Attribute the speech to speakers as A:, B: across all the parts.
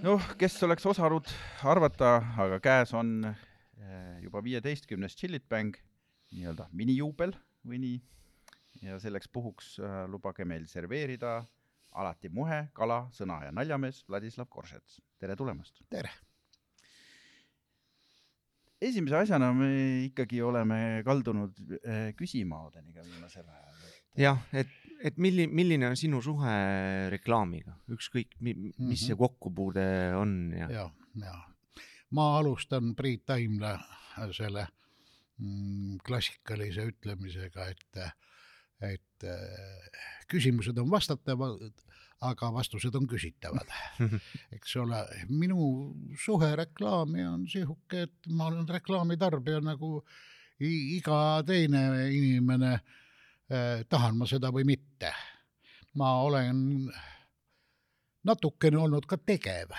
A: noh, kes oleks osanud arvata, aga käes on eh, juba viieteistkümnes Chillit-bäng, nii-öelda minijuubel või nii. ja selleks puhuks äh, lubage meil serveerida alati muhe, kala, sõna ja naljamees Vladislav Korsets. tere tulemast!
B: tere!
A: esimese asjana me ikkagi oleme kaldunud eh, küsima Odeniga viimasel ajal.
C: jah, et, et milli-, milline on sinu suhe reklaamiga, ükskõik mi,, mis see
B: Mhm.
C: kokkupuude on ja,
B: ja, ja ma alustan Priit Taimla selle mm, klassikalise ütlemisega, et, et äh, küsimused on vastatavad, aga vastused on küsitavad. eks ole, minu suhe reklaami on sihuke, et ma olen reklaamitarbija nagu iga teine inimene tahan ma seda või mitte. ma olen natukene olnud ka tegev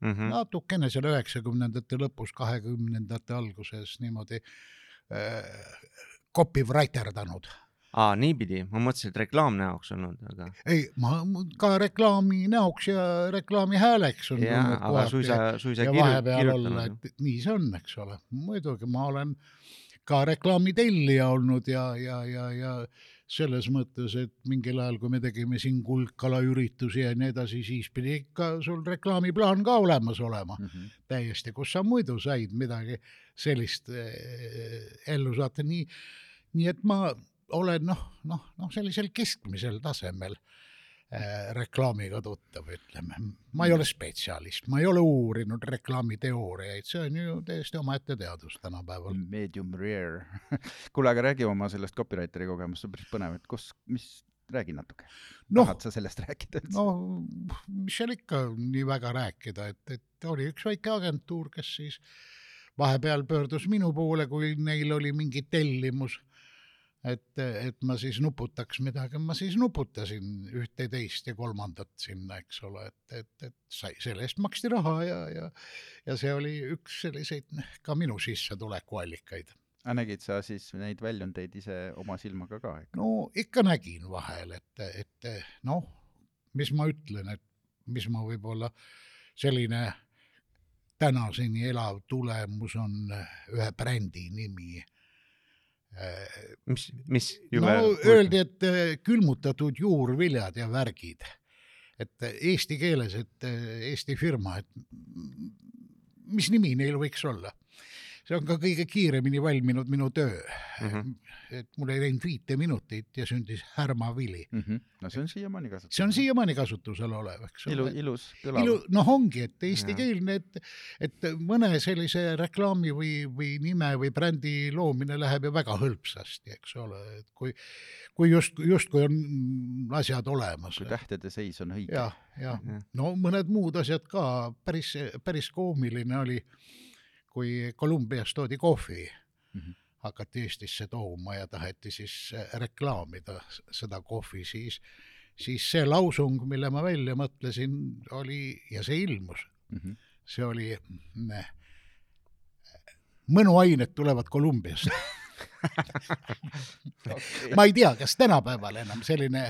C: mm -hmm.
B: natukene seal üheksakümnendate lõpus, kahekümnendate alguses niimoodi äh, copywriterdanud.
C: aa, niipidi, ma mõtlesin, et reklaam näoks olnud, aga
B: ei, ma ka reklaami näoks ja reklaami hääleks on tulnud
C: aga suisa, suisa kirjutanud.
B: nii see on, eks ole. muidugi ma olen ka reklaami tellija olnud ja, ja, ja, ja selles mõttes, et mingil ajal, kui me tegime siin kuldkala üritusi ja nii edasi, siis pidi ikka sul reklaamiplaan ka olemas olema.
A: Mm -hmm.
B: täiesti, kus sa muidu said midagi sellist eh, ellu saata, nii, nii et ma olen noh, noh, noh, sellisel keskmisel tasemel. eh, reklaamiga tuttav, ütleme. ma ei ole spetsialist, ma ei ole uurinud reklaamiteooriaid, see on ju täiesti omaette teadus tänapäeval.
A: Medium rare. kuule, aga räägi oma sellest copywriteri kogemust, see on päris põnev, et kus, mis, räägi natuke no.. tahad sa sellest rääkida üldse
B: no mis seal ikka nii väga rääkida, et, et oli üks väike agentuur, kes siis vahepeal pöördus minu poole, kui neil oli mingi tellimus, et, et ma siis nuputaks midagi, ma siis nuputasin ühte, teist ja kolmandat sinna, eks ole, et, et, et sai, selle eest maksti raha ja, ja ja see oli üks selliseid ka minu sissetulekuallikaid.
A: aga nägid sa siis neid väljundeid ise oma silmaga ka
B: no ikka nägin vahel, et, et noh, mis ma ütlen, et mis ma võib-olla selline tänaseni elav tulemus on ühe brändi nimi.
C: mis, mis
B: no öeldi, et eh, külmutatud juurviljad ja värgid, et eesti keeles, et Eesti firma, et mis nimi neil võiks olla see on ka kõige kiiremini valminud minu töö mm. -hmm. et mul ei läinud viite minutit ja sündis härmavili.
A: mm. -hmm. no see on siiamaani kasutusel.
B: see on siiamaani kasutusel olev, eks ole.
A: ilus, kõlav
B: ilu, noh, ongi, et eestikeelne, et, et mõne sellise reklaami või, või nime või brändi loomine läheb ju väga hõlpsasti, eks ole, et kui, kui just, justkui on asjad olemas
A: kui. tähtede seis on õige.
B: jah, jah
C: Jah.,
B: no mõned muud asjad ka, päris, päris koomiline oli, kui Kolumbiast toodi kohvi mm. -hmm. hakati Eestisse tooma ja taheti siis äh, reklaamida seda kohvi, siis, siis see lausung, mille ma välja mõtlesin, oli ja see ilmus,
A: Mm -hmm.
B: see oli mm, mõnuained tulevad Kolumbiast. ma ei tea, kas tänapäeval enam selline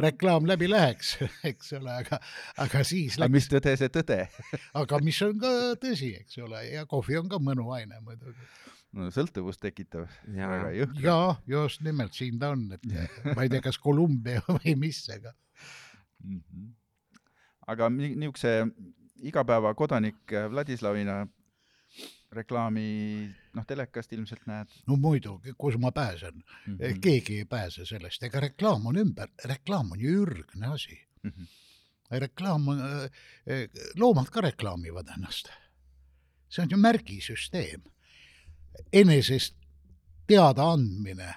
B: reklaam läbi läheks, eks ole, aga, aga siis
A: aga
B: läks,
A: mis tõde see tõde?
B: aga mis on ka tõsi, eks ole, ja kohvi on ka mõnuaine muidugi.
A: no sõltuvust tekitav, väga jõhker.
B: ja just nimelt siin ta on, et ma ei tea, kas Kolumbia või mis, aga
A: Mhm. aga ni- niisuguse igapäevakodanik Vladislavina reklaami, noh, telekast ilmselt näed
B: no muidugi, kus ma pääsen
A: mm.
B: mm,
A: -hmm.
B: keegi ei pääse sellest, ega reklaam on ümber, reklaam on ju ürgne asi.
A: Mm -hmm.
B: reklaam on, loomad ka reklaamivad ennast. see on ju märgisüsteem. enesest teadaandmine,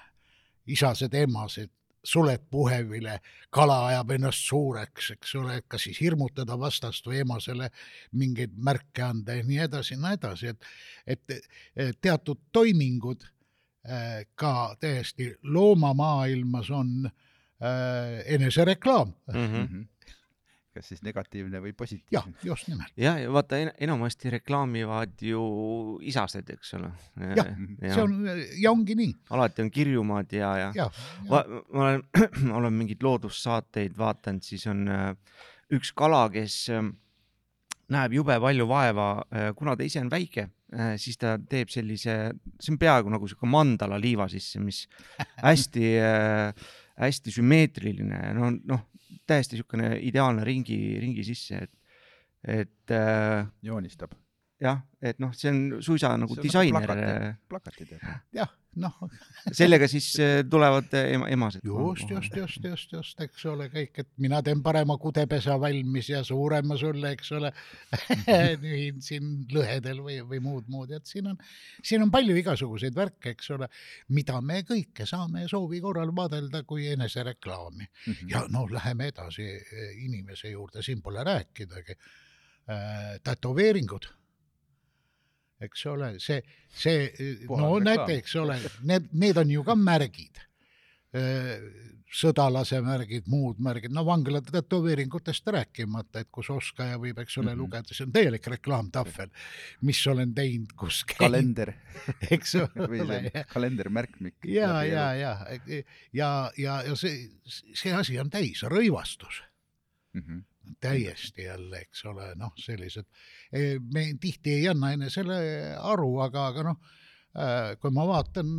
B: isased-emased, suled puhevile, kala ajab ennast suureks, eks ole, kas siis hirmutada vastast või emasele mingeid märke anda ja nii edasi ja nii edasi, et, et teatud toimingud äh, ka täiesti loomamaailmas on äh, enesereklaam.
C: mm. -hmm.
A: Kas siis negatiivne või
B: jah
A: positiivne?,
B: just nimelt.
C: ja, ja vaata en, enamasti reklaamivad ju isased, eks ole.
B: Jah, see on ja ongi nii,
C: alati on kirjumad ja, ja, ja.
B: jah.
C: Va, ma olen, olen mingeid loodussaateid vaadanud, siis on äh, üks kala, kes näeb jube palju vaeva, kuna ta ise on väike, siis ta teeb sellise, see on peaaegu nagu sihuke mandala liiva sisse, mis hästi, hästi sümmeetriline, no, noh, täiesti niisugune ideaalne ringi, ringi sisse, et, et äh,
A: joonistab.
C: jah, et noh, see on suisa nagu
A: See nagu
C: disainer
A: plakati., plakati teeb.
B: jah, noh,
C: sellega siis äh, tulevad äh, ema, emased.
B: just, just, just, just, just, eks ole, kõik, et mina teen parema kudepesa valmis ja suurema sulle, eks ole, nühin siin lõhedel või, või muud moodi, et siin on, siin on palju igasuguseid värke, eks ole, mida me kõike saame soovi korral vaadelda kui enesereklaami.
A: Mhm.
B: ja no läheme edasi inimese juurde, siin pole rääkidagi. tätoveeringud, eks ole, see, see, no
A: Puhas
B: näete, eks ole, need, need on ju ka märgid. sõdalase märgid, muud märgid, no vangla tätoveeringutest rääkimata, et kus oskaja võib, eks ole mm. -hmm. lugeda, see on täielik reklaamtahvel, mis olen teinud, kus käin,
A: kalender
B: eks ole
A: kalendermärkmik.
B: ja, ja, ja, ja, ja, ja see, see asi on täis, rõivastus
A: Mhm.
B: Täiesti jälle, eks ole, noh, sellised, me tihti ei anna enesele aru, aga, aga noh, kui ma vaatan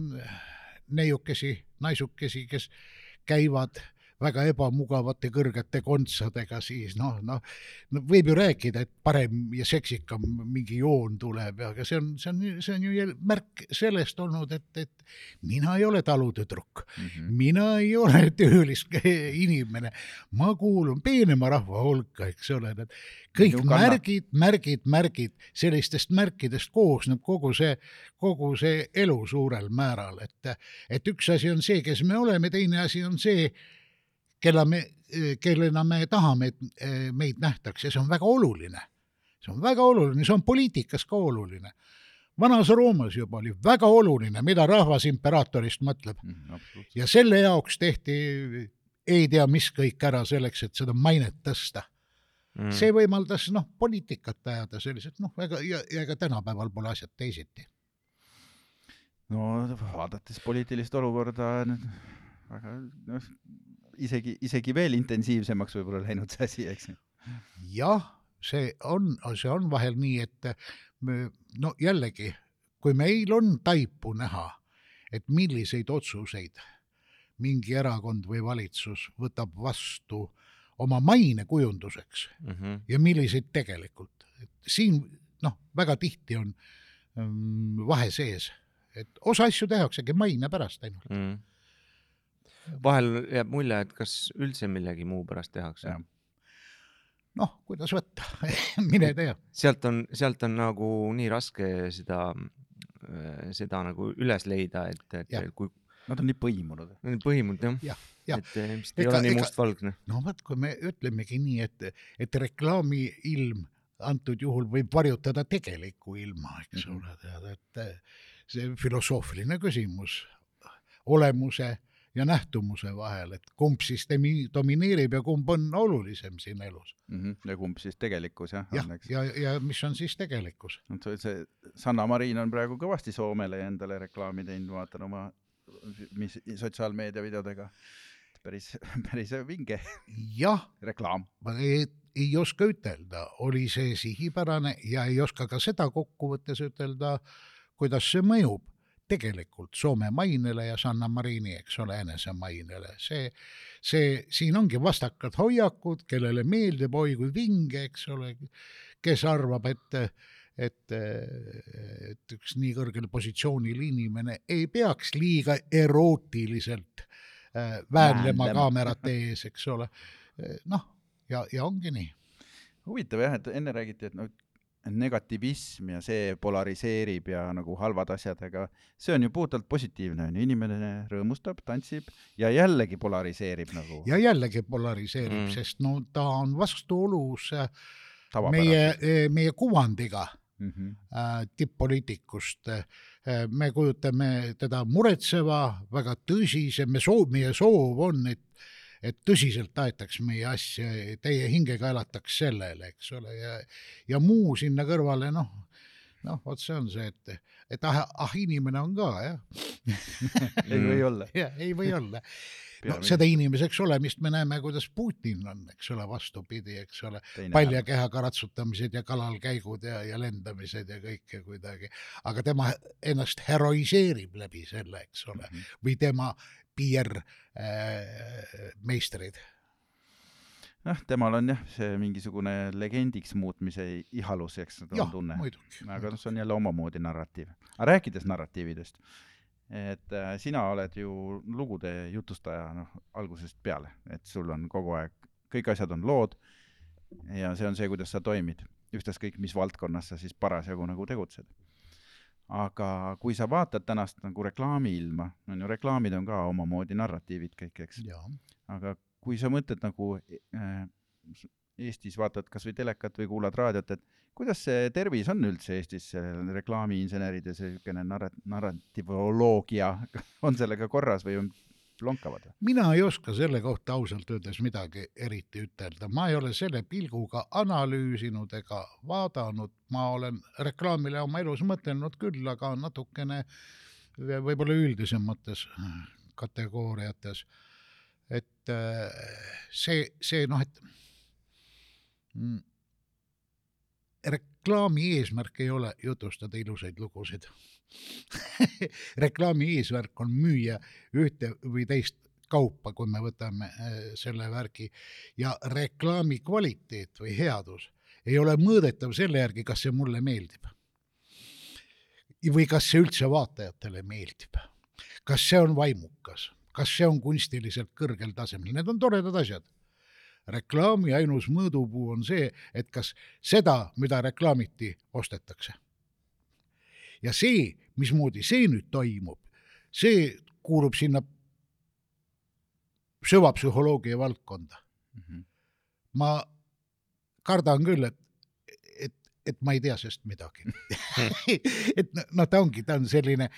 B: neiukesi, naisukesi, kes käivad väga ebamugavate kõrgete kontsadega, siis noh, noh no võib ju rääkida, et parem ja seksikam mingi joon tuleb, aga see on, see on, see on ju märk sellest olnud, et, et mina ei ole talutüdruk.
A: Mhm.
B: mina ei ole töölis inimene, ma kuulun peenema rahva hulka, eks ole, need kõik märgid, märgid, märgid, sellistest märkidest koosneb kogu see, kogu see elu suurel määral, et, et üks asi on see, kes me oleme, teine asi on see, kella me, kellena me tahame, et eh, meid nähtakse, see on väga oluline. see on väga oluline, see on poliitikas ka oluline. vanas Roomas juba oli väga oluline, mida rahvas imperaatorist mõtleb
A: absoluutselt.
B: ja selle jaoks tehti ei tea mis kõik ära selleks, et seda mainet tõsta mm.. see võimaldas noh, poliitikat ajada selliselt noh, ega ja, ja ega tänapäeval pole asjad teisiti.
A: no vaadates poliitilist olukorda, väga noh, isegi, isegi veel intensiivsemaks võib-olla läinud see asi, eks
B: jah, see on, see on vahel nii, et me, no jällegi, kui meil on taipu näha, et milliseid otsuseid mingi erakond või valitsus võtab vastu oma maine kujunduseks
C: mm. -hmm.
B: ja milliseid tegelikult. siin noh, väga tihti on mm, vahe sees, et osa asju tehaksegi maine pärast ainult.
C: Mm. Vahel jääb mulje, et kas üldse millegi muu pärast tehakse
B: noh, kuidas võtta, mine tea.
C: sealt on, sealt on nagu nii raske seda, seda nagu üles leida, et, et
B: Jah.
C: kui
A: Nad on nii põimunud.
C: need põhimõtted jah
B: jah, jah,
C: et eh, vist ei
B: Ega-
C: ole nii mustvalgne.
B: no vot, kui me ütlemegi nii, et, et reklaamiilm antud juhul võib varjutada tegelikku ilma, eks
A: Mhm.
B: ole, tead, et see filosoofiline küsimus olemuse ja nähtumuse vahel, et kumb siis domineerib ja kumb on olulisem siin elus.
A: Mhm. ja kumb siis tegelikkus jah
B: jah
A: on, eks.
B: ja, ja mis on siis tegelikkus?
A: see Sanna Marin on praegu kõvasti Soomele endale reklaami teinud, vaatan oma, mis sotsiaalmeedia videodega. päris, päris vinge
B: jah,
A: reklaam.
B: ma ei, ei oska ütelda, oli see sihipärane ja ei oska ka seda kokkuvõttes ütelda, kuidas see mõjub tegelikult Soome mainele ja Sanna Marini, eks ole, enesemainele, see, see, siin ongi vastakad hoiakud, kellele meeldib oi kui vinge, eks ole, kes arvab, et et, et üks nii kõrgel positsioonil inimene ei peaks liiga erootiliselt äh, väänlema kaamerate ees, eks ole. noh, ja, ja ongi nii.
A: huvitav jah, et enne räägiti, et noh, negativism ja see polariseerib ja nagu halvad asjad, aga see on ju puhtalt positiivne onju, inimene rõõmustab, tantsib ja jällegi polariseerib nagu
B: ja jällegi polariseerib
C: Mm.
B: sest no ta on vastuolus äh, meie
A: tavapäraselt.,
B: meie kuvandiga
A: Mm -hmm.
B: äh, tipp-poliitikust. me kujutame teda muretseva, väga tõsise, me soov, meie soov on, et et tõsiselt aetaks meie asja, täie hingega elataks sellele, eks ole, ja ja muu sinna kõrvale, noh, noh, vot see on see, et, et ah, ah, inimene on ka, jah.
A: ei või olla.
B: jah, ei või olla. no seda inimeseks olemist me näeme, kuidas Putin on, eks ole, vastupidi, eks ole, palja kehaga ratsutamised ja kalal käigud ja, ja lendamised ja kõike kuidagi, aga tema ennast heroiseerib läbi selle, eks ole,
A: Mhm.
B: või tema PR-meistrid
A: noh, temal on jah, see mingisugune legendiks muutmise ihalus, eks
B: jah
A: on, tunne. aga noh, see on jälle omamoodi narratiiv. aga rääkides narratiividest, et äh, sina oled ju lugude jutustaja, noh, algusest peale, et sul on kogu aeg, kõik asjad on lood ja see on see, kuidas sa toimid, ükstaskõik mis valdkonnas sa siis parasjagu nagu tegutsed. Aga kui sa vaatad tänast nagu reklaamiilma, on ju, reklaamid on ka omamoodi narratiivid kõik, eks, aga kui sa mõtled nagu äh, Eestis vaatad kasvõi telekat või kuulad raadiot, et kuidas see tervis on üldse Eestis, reklaamiinseneride see niisugune narra-, narrativoloogia? On sellega korras või on lonkavad?
B: mina ei oska selle kohta ausalt öeldes midagi eriti ütelda, ma ei ole selle pilguga analüüsinud ega vaadanud, ma olen reklaamile oma elus mõtelnud küll, aga natukene võib-olla üldisemates kategooriates. et äh, see, see noh, et mm, reklaami eesmärk ei ole jutustada ilusaid lugusid. reklaami eesmärk on müüa ühte või teist kaupa, kui me võtame äh, selle värgi ja reklaami kvaliteet või headus ei ole mõõdetav selle järgi, kas see mulle meeldib. või kas see üldse vaatajatele meeldib. kas see on vaimukas, kas see on kunstiliselt kõrgel tasemel, need on toredad asjad reklaami ainus mõõdupuu on see, et kas seda, mida reklaamiti, ostetakse. Ja see, mismoodi see nüüd toimub, see kuulub sinna süvapsühholoogia valdkonda. ma kardan küll, et, et, et ma ei tea sellest midagi. et no, no ta ongi, ta on selline,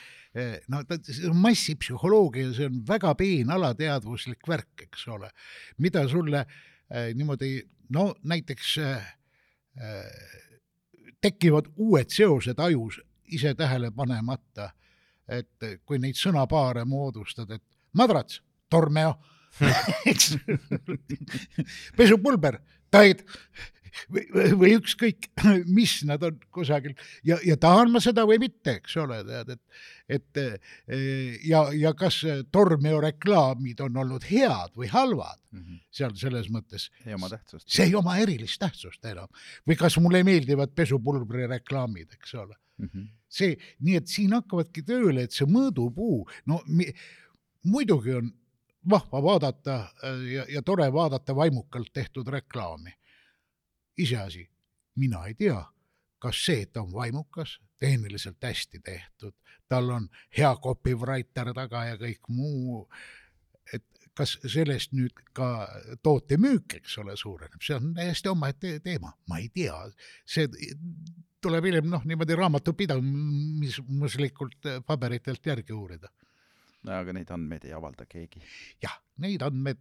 B: no ta, see on massipsühholoogia, see on väga peen alateadvuslik värk, eks ole, mida sulle äh, niimoodi, no näiteks äh, äh, tekivad uued seosed ajus ise tähele panemata, et kui neid sõnapaare moodustad, et madrats, tormeo, eks, pesupulber, taid või, või ükskõik, mis nad on kusagil. Ja, ja tahan ma seda või mitte, eks ole, tead, et, et ja, ja kas Tormeo reklaamid on olnud head või halvad seal selles mõttes,
A: ei oma tähtsust.
B: see ei oma erilist tähtsust enam. Või kas mulle meeldivad pesupulbri reklaamid, eks ole see, nii et siin hakkavadki tööle, et see mõõdupuu, no mi, muidugi on vahva vaadata äh, ja, ja tore vaadata vaimukalt tehtud reklaami. iseasi, mina ei tea, kas see, et ta on vaimukas, tehniliselt hästi tehtud, tal on hea copywriter taga ja kõik muu, et kas sellest nüüd ka toote müük, eks ole, suureneb, see on täiesti omaette teema, ma ei tea, see tuleb hiljem noh, niimoodi raamatupidamismuslikult äh, paberitelt järgi uurida.
A: no aga neid andmeid ei avalda keegi.
B: jah, neid andmeid,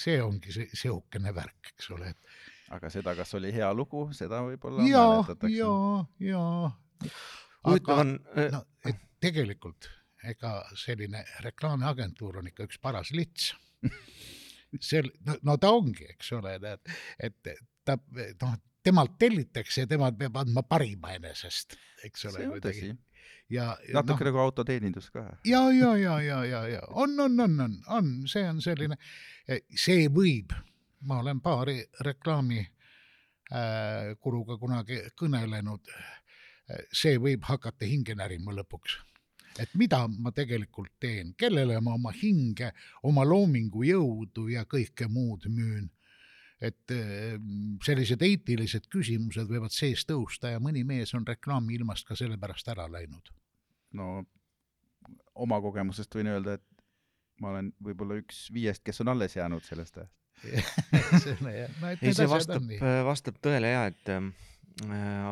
B: see ongi see sihukene värk, eks ole, et
A: aga seda, kas oli hea lugu, seda võib-olla
B: ja,
A: mäletatakse.
B: ja, ja.
C: huvitav on,
B: no et tegelikult ega selline reklaamiagentuur on ikka üks paras lits. sel-, no, ta ongi, eks ole, tead, et ta noh, temalt tellitakse ja tema peab andma parima enesest, eks ole
A: see on tõsi.
B: ja
A: natuke
B: noh,
A: nagu autoteenindus ka.
B: ja, ja, ja, ja, ja, ja on, on, on, on, on, see on selline, see võib, ma olen paari reklaami äh, kuruga kunagi kõnelenud, see võib hakata hinge närima lõpuks. et mida ma tegelikult teen, kellele ma oma hinge, oma loomingu jõudu ja kõike muud müün. Et äh, sellised eetilised küsimused võivad sees tõusta ja mõni mees on reklaamiilmast ka sellepärast ära läinud.
A: no oma kogemusest võin öelda, et ma olen võib-olla üks viiest, kes on alles jäänud sellest ajast.
B: selle jah, no et
C: ei
B: need
C: see
B: asjad
C: vastab
B: on nii,.
C: vastab tõele ja et äh,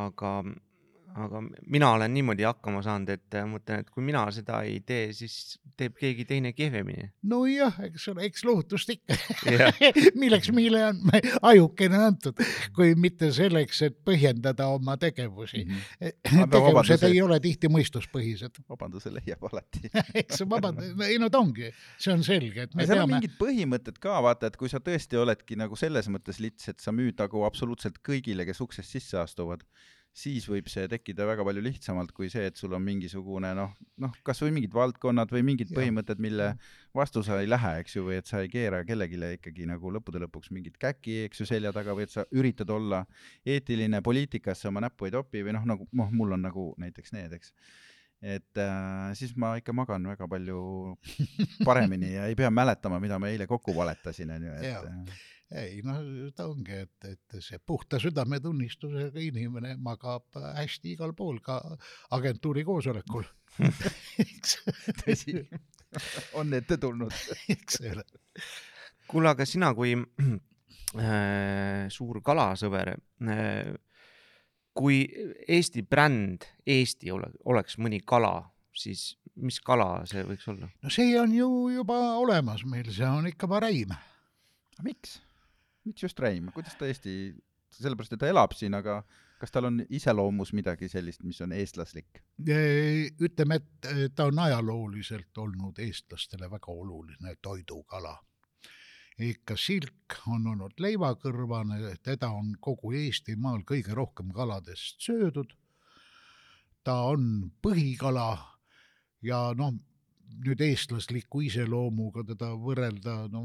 C: aga, aga mina olen niimoodi hakkama saanud, et äh, mõtlen, et kui mina seda ei tee, siis teeb keegi teine kehvemini.
B: nojah, eks ole, eks lohutust ikka milleks meile on ajukene antud, kui mitte selleks, et põhjendada oma tegevusi. tegevused
A: vabanduse.
B: ei ole tihti mõistuspõhised.
A: vabanduse leiab alati.
B: eks vabanda, ei no ta ongi, see on selge, et me
A: seal on
B: peame,
A: mingid põhimõtted ka, vaata, et kui sa tõesti oledki nagu selles mõttes lits, et sa müüd nagu absoluutselt kõigile, kes uksest sisse astuvad, siis võib see tekkida väga palju lihtsamalt kui see, et sul on mingisugune noh, noh, kasvõi mingid valdkonnad või mingid
B: Jah.
A: põhimõtted, mille vastu sa ei lähe, eks ju, või et sa ei keera kellelegi ikkagi nagu lõppude lõpuks mingit käki, eks ju, selja taga või et sa üritad olla eetiline poliitikasse oma näppu ei topi või noh, nagu noh, mul on nagu näiteks need, eks. Et äh, siis ma ikka magan väga palju paremini ja ei pea mäletama, mida ma eile kokku valetasin, onju, et
B: ei no ta ongi, et, et see puhta südametunnistusega inimene magab hästi igal pool, ka agentuuri koosolekul. eks,
A: tõsi, on ette tulnud.
B: eks ole.
C: kuule, aga sina kui äh, suur kalasõber äh,, kui Eesti bränd Eesti ole, oleks mõni kala, siis mis kala see võiks olla?
B: no see on ju juba olemas meil, see on ikka pareim.
A: miks? Miks just Reim, kuidas ta Eesti, sellepärast et ta elab siin, aga kas tal on iseloomus midagi sellist, mis on eestlaslik?
B: ütleme, et ta on ajalooliselt olnud eestlastele väga oluline toidukala. ikka silk on olnud leivakõrvane, teda on kogu Eestimaal kõige rohkem kaladest söödud. ta on põhikala ja noh, nüüd eestlasliku iseloomuga teda võrrelda, no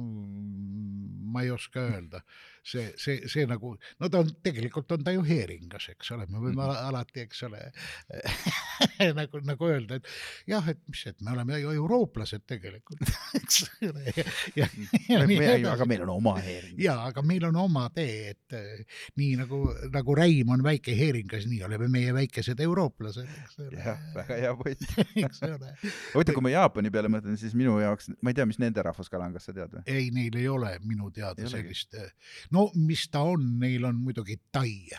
B: ma ei oska öelda. see, see, see nagu, no ta on, tegelikult on ta ju heeringas, eks ole, me võime
A: Mhm.
B: alati, eks ole nagu, nagu öelda, et jah, et mis, et me oleme ju eurooplased tegelikult, eks ole. ja, ja nii
A: aga
B: edasi.
A: meil on oma heering.
B: jaa, aga meil on oma tee, et eh, nii nagu, nagu Räim on väike heeringas, nii oleme meie väikesed eurooplased, eks ole
A: jah, väga hea point.
B: eks ole.
A: huvitav, kui ma Jaapani peale mõtlen, siis minu jaoks, ma ei tea, mis nende rahvuskala on, kas sa tead või?
B: ei, neil ei ole minu teada sellist, no mis ta on, neil on muidugi tai.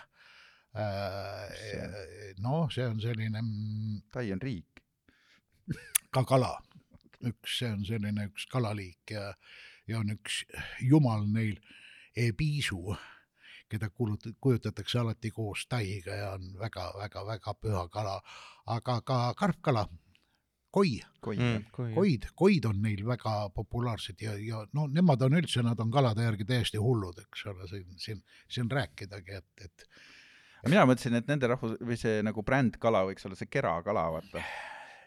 B: noh, see on selline mm,
A: Tai on riik.
B: ka kala, üks, see on selline üks kalaliik ja, ja on üks jumal neil, Ebisu, keda kuulut-, kujutatakse alati koos taiga ja on väga-väga-väga püha kala, aga ka karpkala, koi
A: koi
C: Mm,
B: koid, koid on neil väga populaarsed ja, ja no nemad on üldse, nad on kalade järgi täiesti hullud, eks ole, siin, siin, siin rääkidagi, et, et
A: mina mõtlesin, et nende rahvus või see nagu brändkala võiks olla see kerakala, vaata.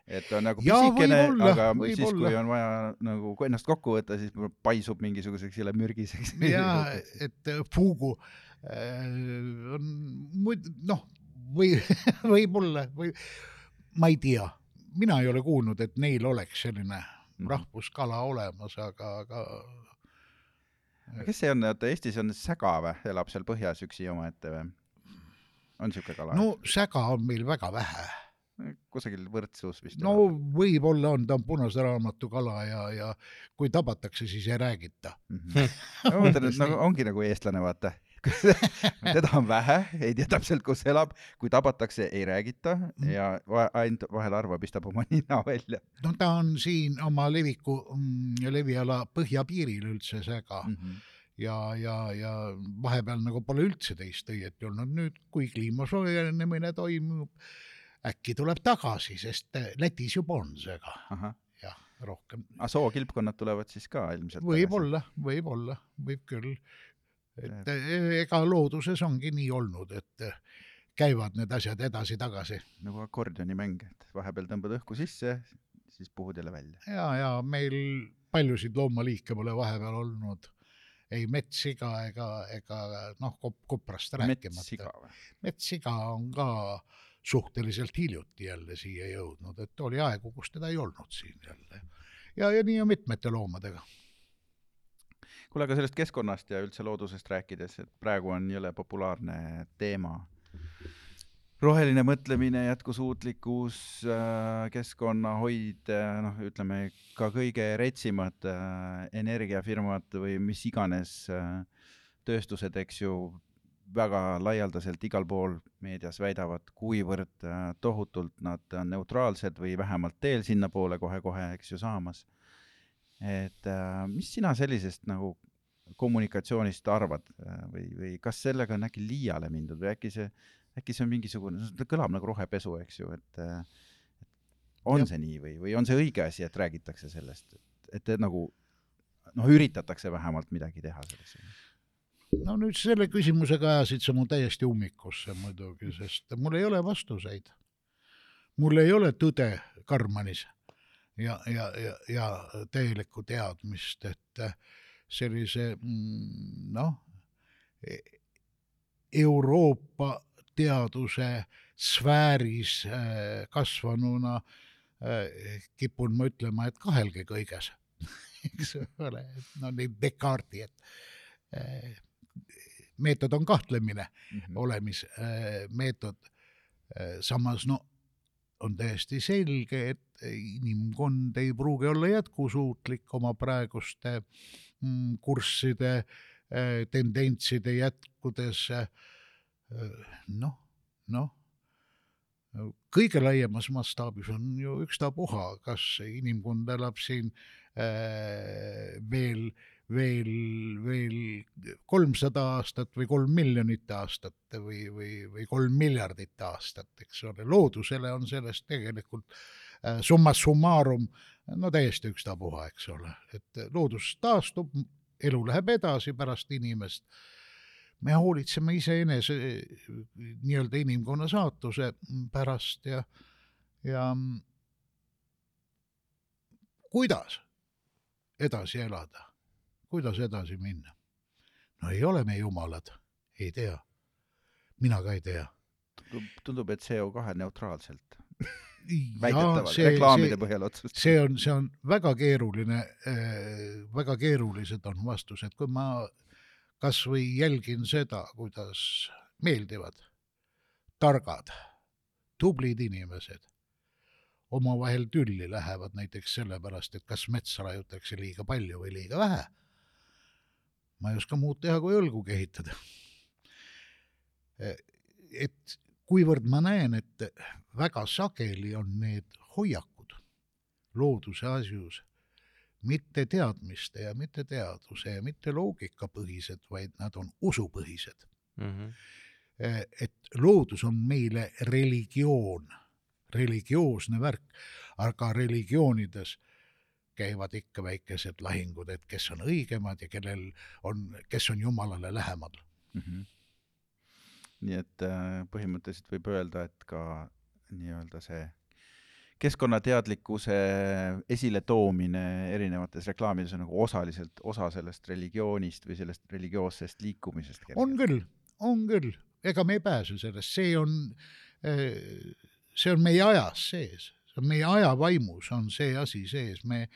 A: et on nagu pisikene, aga siis,
B: võib-olla.
A: kui on vaja nagu ennast kokku võtta, siis paisub mingisuguseks jälle mürgiseks.
B: ja et äh, Fugu äh, on muid-, noh, või võib-olla või ma ei tea, mina ei ole kuulnud, et neil oleks selline
A: Mhm.
B: rahvuskala olemas, aga, aga
A: kes see on, oota Eestis on säga või, elab seal põhjas üksi omaette või? on siuke kala
B: no säga on meil väga vähe.
A: kusagil Võrtsus vist
B: no võib-olla on, ta on punase raamatu kala ja, ja kui tabatakse, siis ei räägita.
A: mm. -hmm. ma mõtlen, et nagu ongi nagu eestlane, vaata. teda on vähe, ei tea täpselt, kus elab, kui tabatakse, ei räägita
B: Mhm.
A: ja ainult vahel harva pistab oma nina välja
B: no ta on siin oma leviku mm,, leviala põhjapiiril üldse säga
A: mm. -hmm.
B: ja, ja, ja vahepeal nagu pole üldse teist õieti olnud, nüüd kui kliima soojenemine toimub, äkki tuleb tagasi, sest äh, Lätis juba on
A: ahah,
B: jah, rohkem.
A: aga sookilpkonnad tulevad siis ka ilmselt.
B: võib-olla, võib-olla, võib küll. Et eh, ega looduses ongi nii olnud, et eh, käivad need asjad edasi-tagasi
A: nagu akordionimäng, et vahepeal tõmbad õhku sisse, siis puhud jälle välja.
B: ja, ja meil paljusid loomaliike pole vahepeal olnud, ei metssiga ega, ega noh, koprast rääkimata
A: metssiga
B: on ka suhteliselt hiljuti jälle siia jõudnud, et oli aegu, kus teda ei olnud siin jälle. ja, ja nii on mitmete loomadega.
A: kuule, aga sellest keskkonnast ja üldse loodusest rääkides, et praegu on jõle populaarne teema. roheline mõtlemine, jätkusuutlikkus, keskkonnahoid, noh, ütleme ka kõige retsimad äh, energiafirmad või mis iganes äh, tööstused, eks ju, väga laialdaselt igal pool meedias väidavad, kuivõrd äh, tohutult nad on neutraalsed või vähemalt teel sinnapoole kohe-kohe, eks ju, saamas. Et äh, mis sina sellisest nagu kommunikatsioonist arvad äh, või, või kas sellega on äkki liiale mindud või äkki see, äkki see on mingisugune, ta kõlab nagu rohepesu, eks ju, et äh, et on
B: Jah.
A: see nii või, või on see õige asi, et räägitakse sellest, et, et nagu noh, üritatakse vähemalt midagi teha selles
B: no nüüd selle küsimusega ajasid sa mu täiesti ummikusse muidugi, sest mul ei ole vastuseid. mul ei ole tõde karmanis ja, ja, ja, ja täielikku teadmist, et äh, sellise mm, noh, Euroopa teaduse sfääris äh, kasvanuna äh, kipun ma ütlema, et kahelge kõiges, eks ole, no nii Descartesi, et meetod on kahtlemine
A: mm -hmm.
B: olemismeetod. samas no on täiesti selge, et inimkond ei pruugi olla jätkusuutlik oma praeguste mm, kursside, tendentside jätkudes. noh, noh, kõige laiemas mastaabis on ju ükstapuha, kas inimkond elab siin äh, veel veel, kolmsada aastat või kolm miljonit aastat või, või, või kolm miljardit aastat, eks ole, loodusele on sellest tegelikult äh, summa summarum no täiesti ükstapuha, eks ole, et loodus taastub, elu läheb edasi pärast inimest. me hoolitseme iseenese nii-öelda inimkonna saatuse pärast ja, ja kuidas edasi elada kuidas edasi minna? no ei ole me jumalad, ei tea. mina ka ei tea.
A: tundub, et CO2 neutraalselt väidetavalt, reklaamide
B: see-
A: põhjal otsust-.
B: see on, see on väga keeruline, väga keerulised on vastused, kui ma kas või jälgin seda, kuidas meeldivad, targad, tublid inimesed omavahel tülli lähevad näiteks sellepärast, et kas metsa raiutakse liiga palju või liiga vähe. Ma ei oska muud teha, kui õlgu kehitada. et kuivõrd ma näen, et väga sageli on need hoiakud looduse asjus mitte teadmiste ja mitte teaduse ja mitte loogikapõhised, vaid nad on usupõhised.
C: mm. -hmm.
B: et loodus on meile religioon, religioosne värk, aga religioonides käivad ikka väikesed lahingud, et kes on õigemad ja kellel on, kes on Jumalale lähemal.
A: mm. -hmm. nii et äh, põhimõtteliselt võib öelda, et ka nii-öelda see keskkonnateadlikkuse esiletoomine erinevates reklaamides on nagu osaliselt osa sellest religioonist või sellest religioossest liikumisest.
B: on küll, on küll, ega me ei pääse sellest, see on, see on meie ajas sees, meie aja vaimus, on see asi sees, me,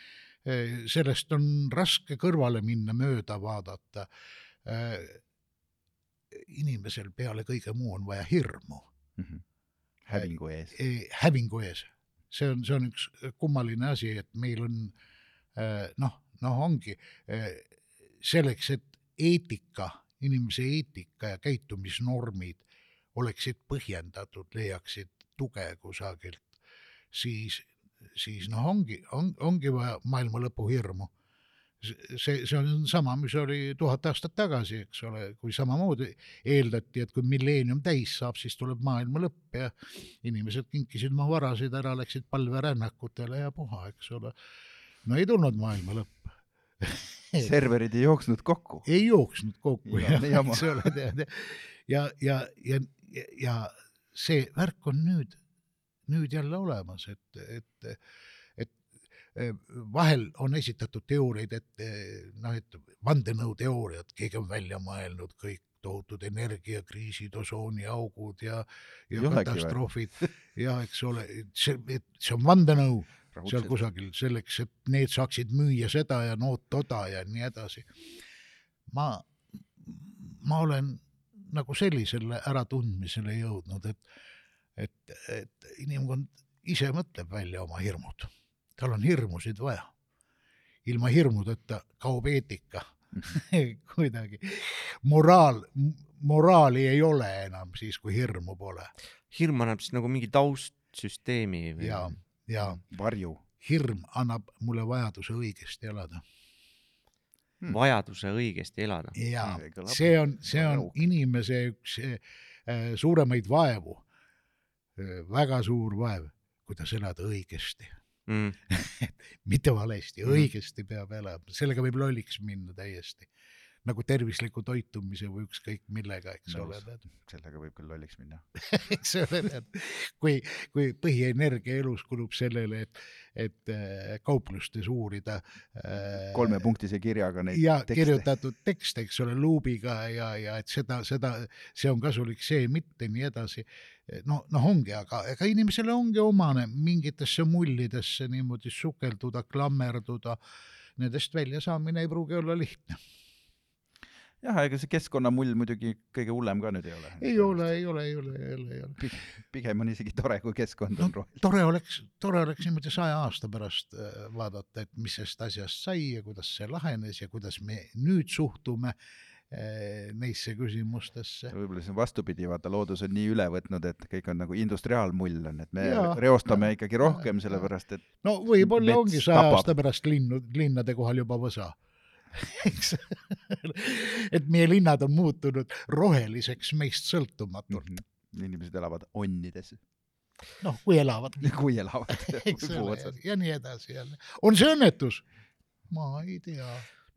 B: sellest on raske kõrvale minna, mööda vaadata. inimesel peale kõige muu on vaja hirmu
A: mm. -hmm. hävingu ees.
B: hävingu ees, see on, see on üks kummaline asi, et meil on noh, noh, ongi selleks, et eetika, inimese eetika ja käitumisnormid oleksid põhjendatud, leiaksid tuge kusagilt, siis, siis noh, ongi on,, ongi vaja maailma lõpu hirmu. see, see on sama, mis oli tuhat aastat tagasi, eks ole, kui samamoodi eeldati, et kui milleenium täis saab, siis tuleb maailma lõpp ja inimesed kinkisid oma varasid ära, läksid palverännakutele ja puha, eks ole. no ei tulnud maailma lõpp
A: serverid ei jooksnud kokku.
B: ei jooksnud kokku,
A: Ja,
B: jah, eks ole, ja, ja, ja, ja, ja see värk on nüüd, nüüd jälle olemas, et, et, et vahel on esitatud teooriaid, et noh, et vandenõuteooriad, keegi on välja mõelnud kõik tohutud energiakriisid, osooniaugud ja, ja katastroofid. Ja eks ole, see, et see on vandenõu seal kusagil selleks, et need saaksid müüa seda ja nood toda ja nii edasi. ma, ma olen nagu sellisele äratundmisele jõudnud, et, et, et inimkond ise mõtleb välja oma hirmud. tal on hirmusid vaja. ilma hirmudeta kaob eetika kuidagi. moraal, moraali ei ole enam siis, kui hirmu pole
C: hirm annab siis nagu mingi taustsüsteemi või?
B: ja, ja
A: varju.
B: hirm annab mulle vajaduse õigesti elada
C: vajaduse õigesti elada.
B: ja
A: See
B: on, see on inimese üks eh, suuremaid vaevu, väga suur vaev, kuidas elada õigesti,
C: Mm.
B: mitte valesti,
A: Mhm.
B: õigesti peab elama, sellega võib lolliks minna täiesti. Nagu tervisliku toitumise või ükskõik millega, eks
A: Nõus.
B: ole,
A: sellega võib küll lolliks minna.
B: eks ole, tead, kui, kui põhienergia elus kulub sellele, et, et äh, kauplustes uurida äh,
A: kolmepunktise kirjaga neid
B: ja
A: tekste.
B: kirjutatud tekste, eks ole, luubiga ja, ja et seda, seda, see on kasulik, see mitte, nii edasi. no, noh, ongi, aga ega inimesele ongi omane mingitesse mullidesse niimoodi sukelduda, klammerduda. Nendest väljasaamine ei pruugi olla lihtne.
A: jah, ega see keskkonnamull muidugi kõige hullem ka nüüd ei ole.
B: ei ole, ei ole, ei ole, ei ole, ei ole.
A: pigem on isegi tore, kui keskkond
B: no
A: on roheline.
B: tore oleks, tore oleks niimoodi saja aasta pärast äh, vaadata, et mis sellest asjast sai ja kuidas see lahenes ja kuidas me nüüd suhtume äh, neisse küsimustesse.
A: võib-olla see on vastupidi, vaata loodus on nii üle võtnud, et kõik on nagu industriaalmull on, et me
B: Jaa.
A: reostame ikkagi
B: Jaa,
A: rohkem, sellepärast et
B: no võib-olla ongi saja aasta pärast linnu, linnade kohal juba võsa. eks, et meie linnad on muutunud roheliseks meist sõltumatult,
A: mm, inimesed elavad onnides,
B: noh, kui elavad,
A: kui elavad
B: ja nii edasi jälle. on see õnnetus? ma ei tea.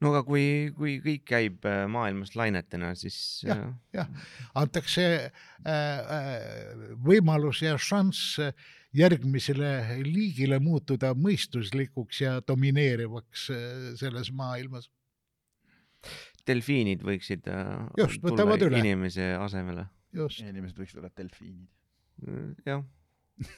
C: no aga kui, kui kõik käib äh, maailmas lainetena, siis
B: Jah.
C: äh,
B: jah, antakse äh, äh, võimalus ja šanss järgmisele liigile muutuda mõistuslikuks ja domineerivaks äh, selles maailmas.
C: Delfiinid võiksid äh,
B: Just,
C: tulla
B: võtavad üle.
C: inimese asemele.
A: inimesed võiksid olla delfiinid,
C: jah,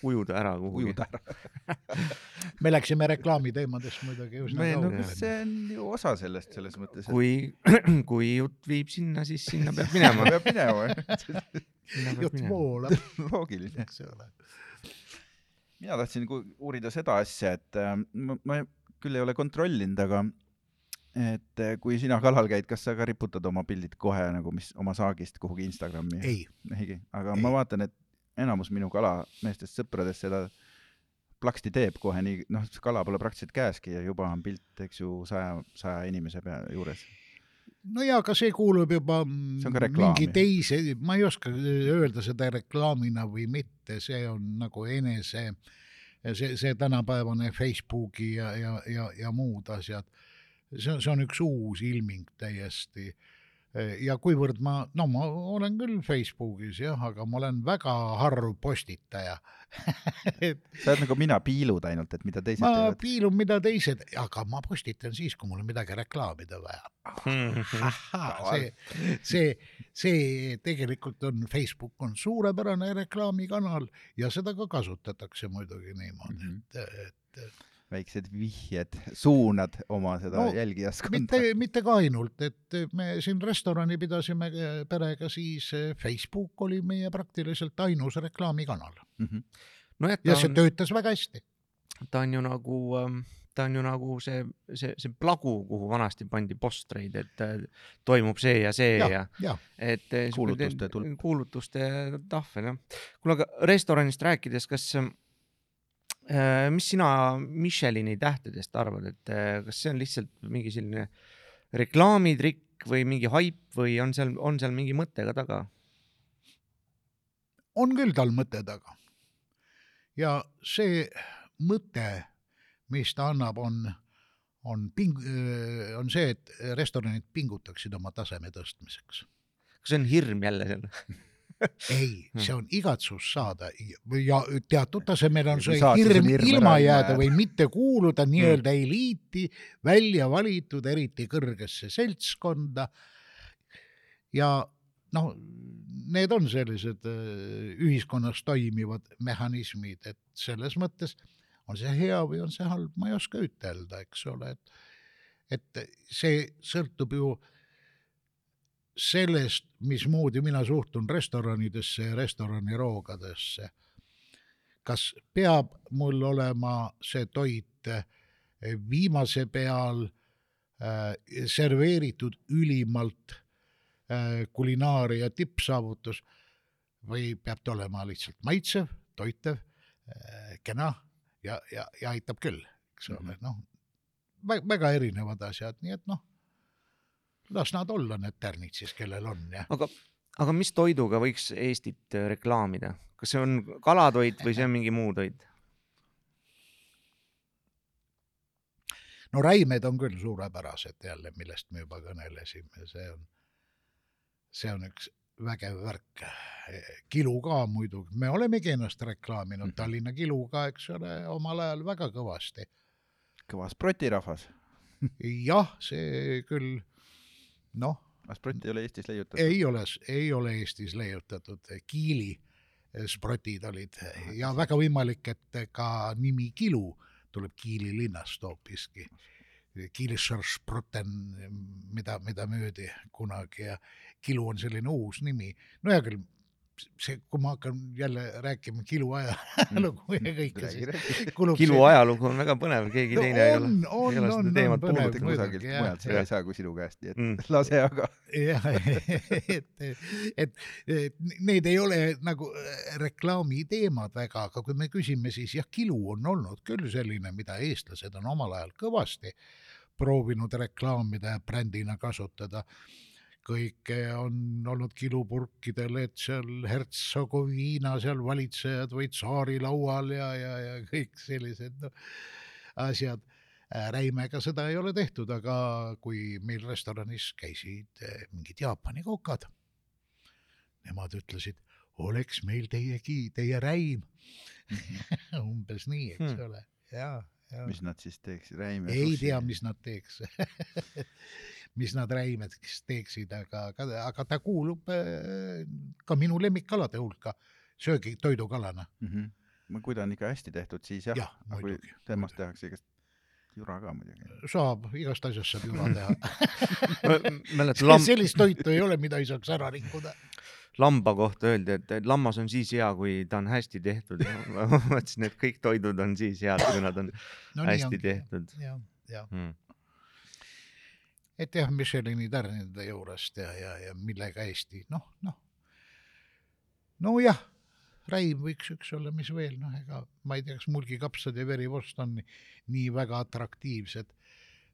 C: ujuda ära kuhugi.
A: ujuda ära.
B: me läksime reklaamiteemadest muidugi üsna
A: me, no
B: kaugele.
A: see on ju osa sellest, selles mõttes, et
C: kui, kui jutt viib sinna, siis sinna peab minema.
A: peab minema,
B: jutt voolab,
A: loogiline.
B: eks ole.
A: mina tahtsin uurida seda asja, et äh, ma, ma küll ei ole kontrollinud, aga et äh, kui sina kalal käid, kas sa ka riputad oma pildid kohe nagu, mis oma saagist kuhugi Instagrami?
B: ei,
A: ei, aga
B: Ei.
A: ma vaatan, et enamus minu kalameestest sõpradest seda plaksti teeb kohe nii, noh, kala pole praktiliselt käeski ja juba on pilt, eks ju, saja, saja inimese pea juures.
B: no ja aga see kuulub juba
A: See
B: mingi teise, ma ei oska öelda seda reklaamina või mitte, see on nagu enese, see, see tänapäevane Facebooki ja, ja, ja, ja muud asjad, see on, see on üks uus ilming täiesti. ja kuivõrd ma, no ma olen küll Facebookis jah, aga ma olen väga harv postitaja et
A: sa oled nagu mina, piilud ainult, et mida teised
B: ma
A: teevad.
B: piilun, mida teised, aga ma postitan siis, kui mul on midagi reklaamida vaja. see, see, see tegelikult on, Facebook on suurepärane reklaamikanal ja seda ka kasutatakse muidugi niimoodi mm, -hmm. et, et
A: väiksed vihjed, suunad oma seda
B: No,
A: no, jälgijaskonda
B: mitte, mitte ka ainult, et me siin restorani pidasime eh, perega, siis eh, Facebook oli meie praktiliselt ainus reklaamikanal
A: mm. -hmm.
C: nojah,
B: ja see
C: on,
B: töötas väga hästi.
C: ta on ju nagu, ta on ju nagu see, see, see plagu, kuhu vanasti pandi postreid, et äh, toimub see ja see ja,
B: ja
C: ja, et äh,
A: Kuulutuste
C: kuulutuste tahvel jah. kuule, aga restoranist rääkides, kas äh, mis sina Michelini tähtedest arvad, et äh, kas see on lihtsalt mingi selline reklaamitrikk või mingi haip või on seal, on seal mingi mõte ka taga?
B: on küll tal mõte taga. ja see mõte, mis ta annab, on, on ping-, on see, et restoranid pingutaksid oma taseme tõstmiseks.
C: kas see on hirm jälle seal?
B: ei, see on igatsus saada ja- teatud tasemel on see hirm ilma jääda või mitte kuuluda nii-öelda eliiti, välja valitud eriti kõrgesse seltskonda. ja noh, need on sellised äh, ühiskonnas toimivad mehhanismid, et selles mõttes on see hea või on see halb, ma ei oska ütelda, eks ole, et et see sõltub ju sellest, mismoodi mina suhtun restoranidesse ja restoraniroogadesse. kas peab mul olema see toit eh, viimase peal äh, serveeritud ülimalt äh, kulinaaria tippsaavutus või peab ta olema lihtsalt maitsev, toitev, kena ja, ja, ja aitab küll, eks ole, noh, väga erinevad asjad, nii et noh, las nad olla need tärnid siis, kellel on ja
C: aga, aga mis toiduga võiks Eestit äh, reklaamida, kas see on kalatoit või see on mingi muu toit?
B: no räimed on küll suurepärased jälle, millest me juba kõnelesime, see on, see on üks vägev värk. kilu ka muidugi, me olemegi ennast reklaaminud
A: Mhm.
B: Tallinna kiluga, eks ole, omal ajal väga kõvasti.
A: kõva sprotirahvas.
B: jah, see küll, noh,
A: sprott ei ole Eestis leiutatud.
B: ei ole, ei ole Eestis leiutatud, Kiili sprotid olid ja väga võimalik, et ka nimi Kilu tuleb Kiili linnast hoopiski. Kiilischer Sprotten, mida, mida müüdi kunagi ja Kilu on selline uus nimi. no hea küll, see, kui ma hakkan jälle rääkima Kilu ajalugu ja kõike, siis kulub
C: kilu ajalugu on väga põnev, keegi
B: No
C: teine ei ole
B: on,, on,
C: ei ole
B: on,
C: seda
B: on
C: teemat kuulnud.
A: kusagilt mujalt seda ei saa kui sinu käest, nii et
C: Mm.
A: lase aga.
B: jah, et, et, et need ei ole nagu äh, reklaamiteemad väga, aga kui me küsime, siis jah, kilu on olnud küll selline, mida eestlased on omal ajal kõvasti proovinud reklaamida ja brändina kasutada. Kõike on olnud kilupurkidel, et seal Hertsegoviina seal valitsejad või tsaarilaual ja, ja, ja kõik sellised no, asjad Räimega seda ei ole tehtud, aga kui meil restoranis käisid eh, mingid Jaapani kokad, nemad ütlesid, oleks meil teiegi, teie räim. umbes nii, eks
C: Hmm.
B: ole, ja, ja
A: mis nad siis teeksid, räime.
B: ei tea, mis nad teeks mis nad räimedeks teeksid, aga, aga, aga ta kuulub eh, ka minu lemmikkalade hulka, söögi, toidukalana.
A: mm. -hmm. no kui ta on ikka hästi tehtud, siis jah
B: Jah,
A: ja,, aga kui
B: muidugi,
A: temast tehakse igast jura ka muidugi.
B: saab, igast asjast saab jura teha.
C: lamb,
B: sellist toitu ei ole, mida ei saaks ära rikkuda.
C: lamba kohta öeldi, et lammas on siis hea, kui ta on hästi tehtud. ma mõtlesin, et kõik toidud on siis head, kui nad on
B: no,
C: no, hästi tehtud.
B: jah, jah,
C: Hmm.
B: Et jah, Michelini tärnide juurest ja, ja, ja millega Eesti, noh, noh. nojah, räim võiks üks olla, mis veel, noh, ega ma ei tea, kas mulgikapsad ja verivorst on nii, nii väga atraktiivsed,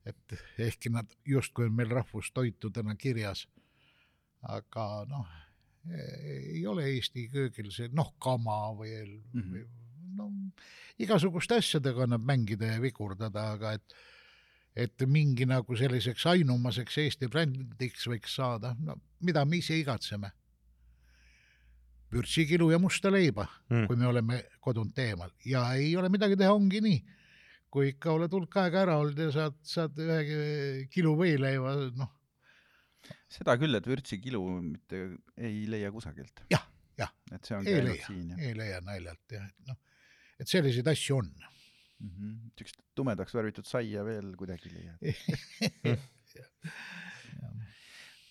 B: et ehkki nad justkui on meil rahvustoitudena kirjas, aga noh, ei ole Eesti köögil see, noh, kama või mm. -hmm. no igasuguste asjadega annab mängida ja vigurdada, aga et et mingi nagu selliseks ainumaseks Eesti brändiks võiks saada, no mida me ise igatseme. vürtsikilu ja musta leiba
C: Mm.
B: kui me oleme kodunt eemal ja ei ole midagi teha, ongi nii. kui ikka oled hulk aega ära olnud ja saad, saad ühe kilo võileiva, noh,
A: seda küll, et vürtsikilu mitte ei leia kusagilt.
B: Jah, jah.
A: et see on
B: Ei
A: käinud
B: leia.
A: siin
B: ei leia naljalt jah, et noh, et selliseid asju on.
A: Mm -hmm.. siukest tumedaks värvitud saia veel kuidagi ei leia.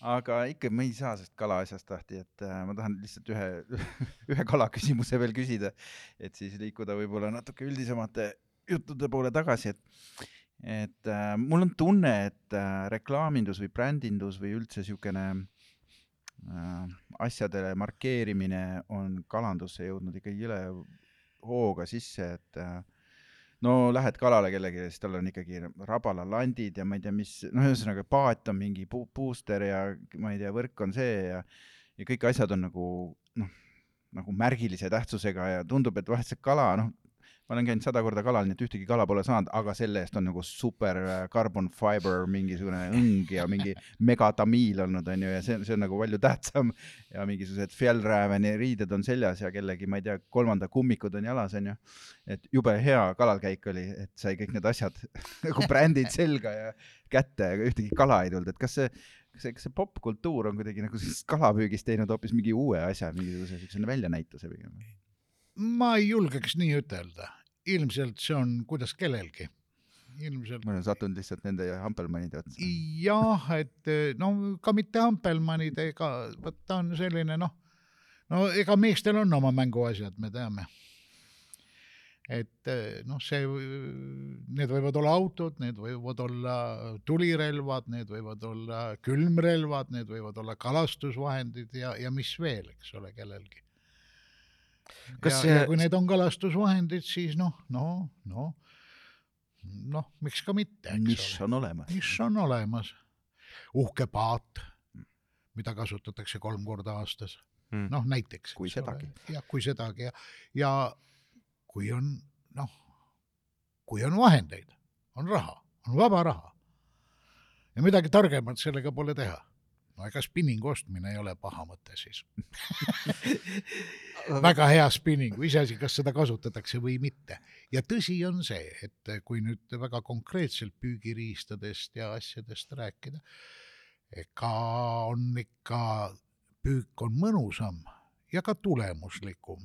A: aga ikka me ei saa sellest kala asjast lahti, et äh, ma tahan lihtsalt ühe, ühe kalaküsimuse veel küsida, et siis liikuda võib-olla natuke üldisemate juttude poole tagasi, et et äh, mul on tunne, et äh, reklaamindus või brändindus või üldse siukene äh, asjade markeerimine on kalandusse jõudnud ikka jõle hooga sisse, et äh, no lähed kalale kellelegi, siis tal on ikkagi rabalalandid ja ma ei tea, mis, noh, ühesõnaga paat on mingi pu-, puuster ja ma ei tea, võrk on see ja ja kõik asjad on nagu noh, nagu märgilise tähtsusega ja tundub, et vahest see kala, noh, ma olen käinud sada korda kalal, nii et ühtegi kala pole saanud, aga selle eest on nagu super äh, carbon fiber mingisugune õng ja mingi megatamiil olnud, onju, ja see, see on nagu palju tähtsam ja mingisugused Fjellräveni riided on seljas ja kellegi, ma ei tea, kolmanda kummikud on jalas, onju. et jube hea kalalkäik oli, et sai kõik need asjad nagu brändid selga ja kätte, aga ühtegi kala ei tulnud, et kas see, kas see, kas see popkultuur on kuidagi nagu sellest kalapüügist teinud hoopis mingi uue asja, mingisuguse siukse väljanäituse pigem?
B: ma ei julgeks nii ütelda, ilmselt see on kuidas kellelgi, ilmselt
A: ma olen sattunud lihtsalt nende Hampelmannide otsa.
B: jah, et no ka mitte Hampelmannidega, vot ta on selline noh, no ega meestel on oma mänguasjad, me teame. et eh, noh, see, need võivad olla autod, need võivad olla tulirelvad, need võivad olla külmrelvad, need võivad olla kalastusvahendid ja, ja mis veel, eks ole, kellelgi.
C: Kas
B: ja,
C: see-
B: ja kui need on kalastusvahendid, siis noh, no, no, noh, miks ka mitte, eks
A: nišš
B: ole.
A: on olemas.
B: nišš on olemas. uhke paat, mida kasutatakse kolm korda aastas,
C: Mm.
B: noh näiteks.
A: Kui sedagi..
B: jah, kui sedagi ja, ja kui on noh, kui on vahendeid, on raha, on vaba raha ja midagi targemat sellega pole teha. no ega spinningu ostmine ei ole paha mõte siis. väga hea spinning, iseasi, kas seda kasutatakse või mitte. ja tõsi on see, et kui nüüd väga konkreetselt püügiriistadest ja asjadest rääkida, ega on ikka, püük on mõnusam ja ka tulemuslikum,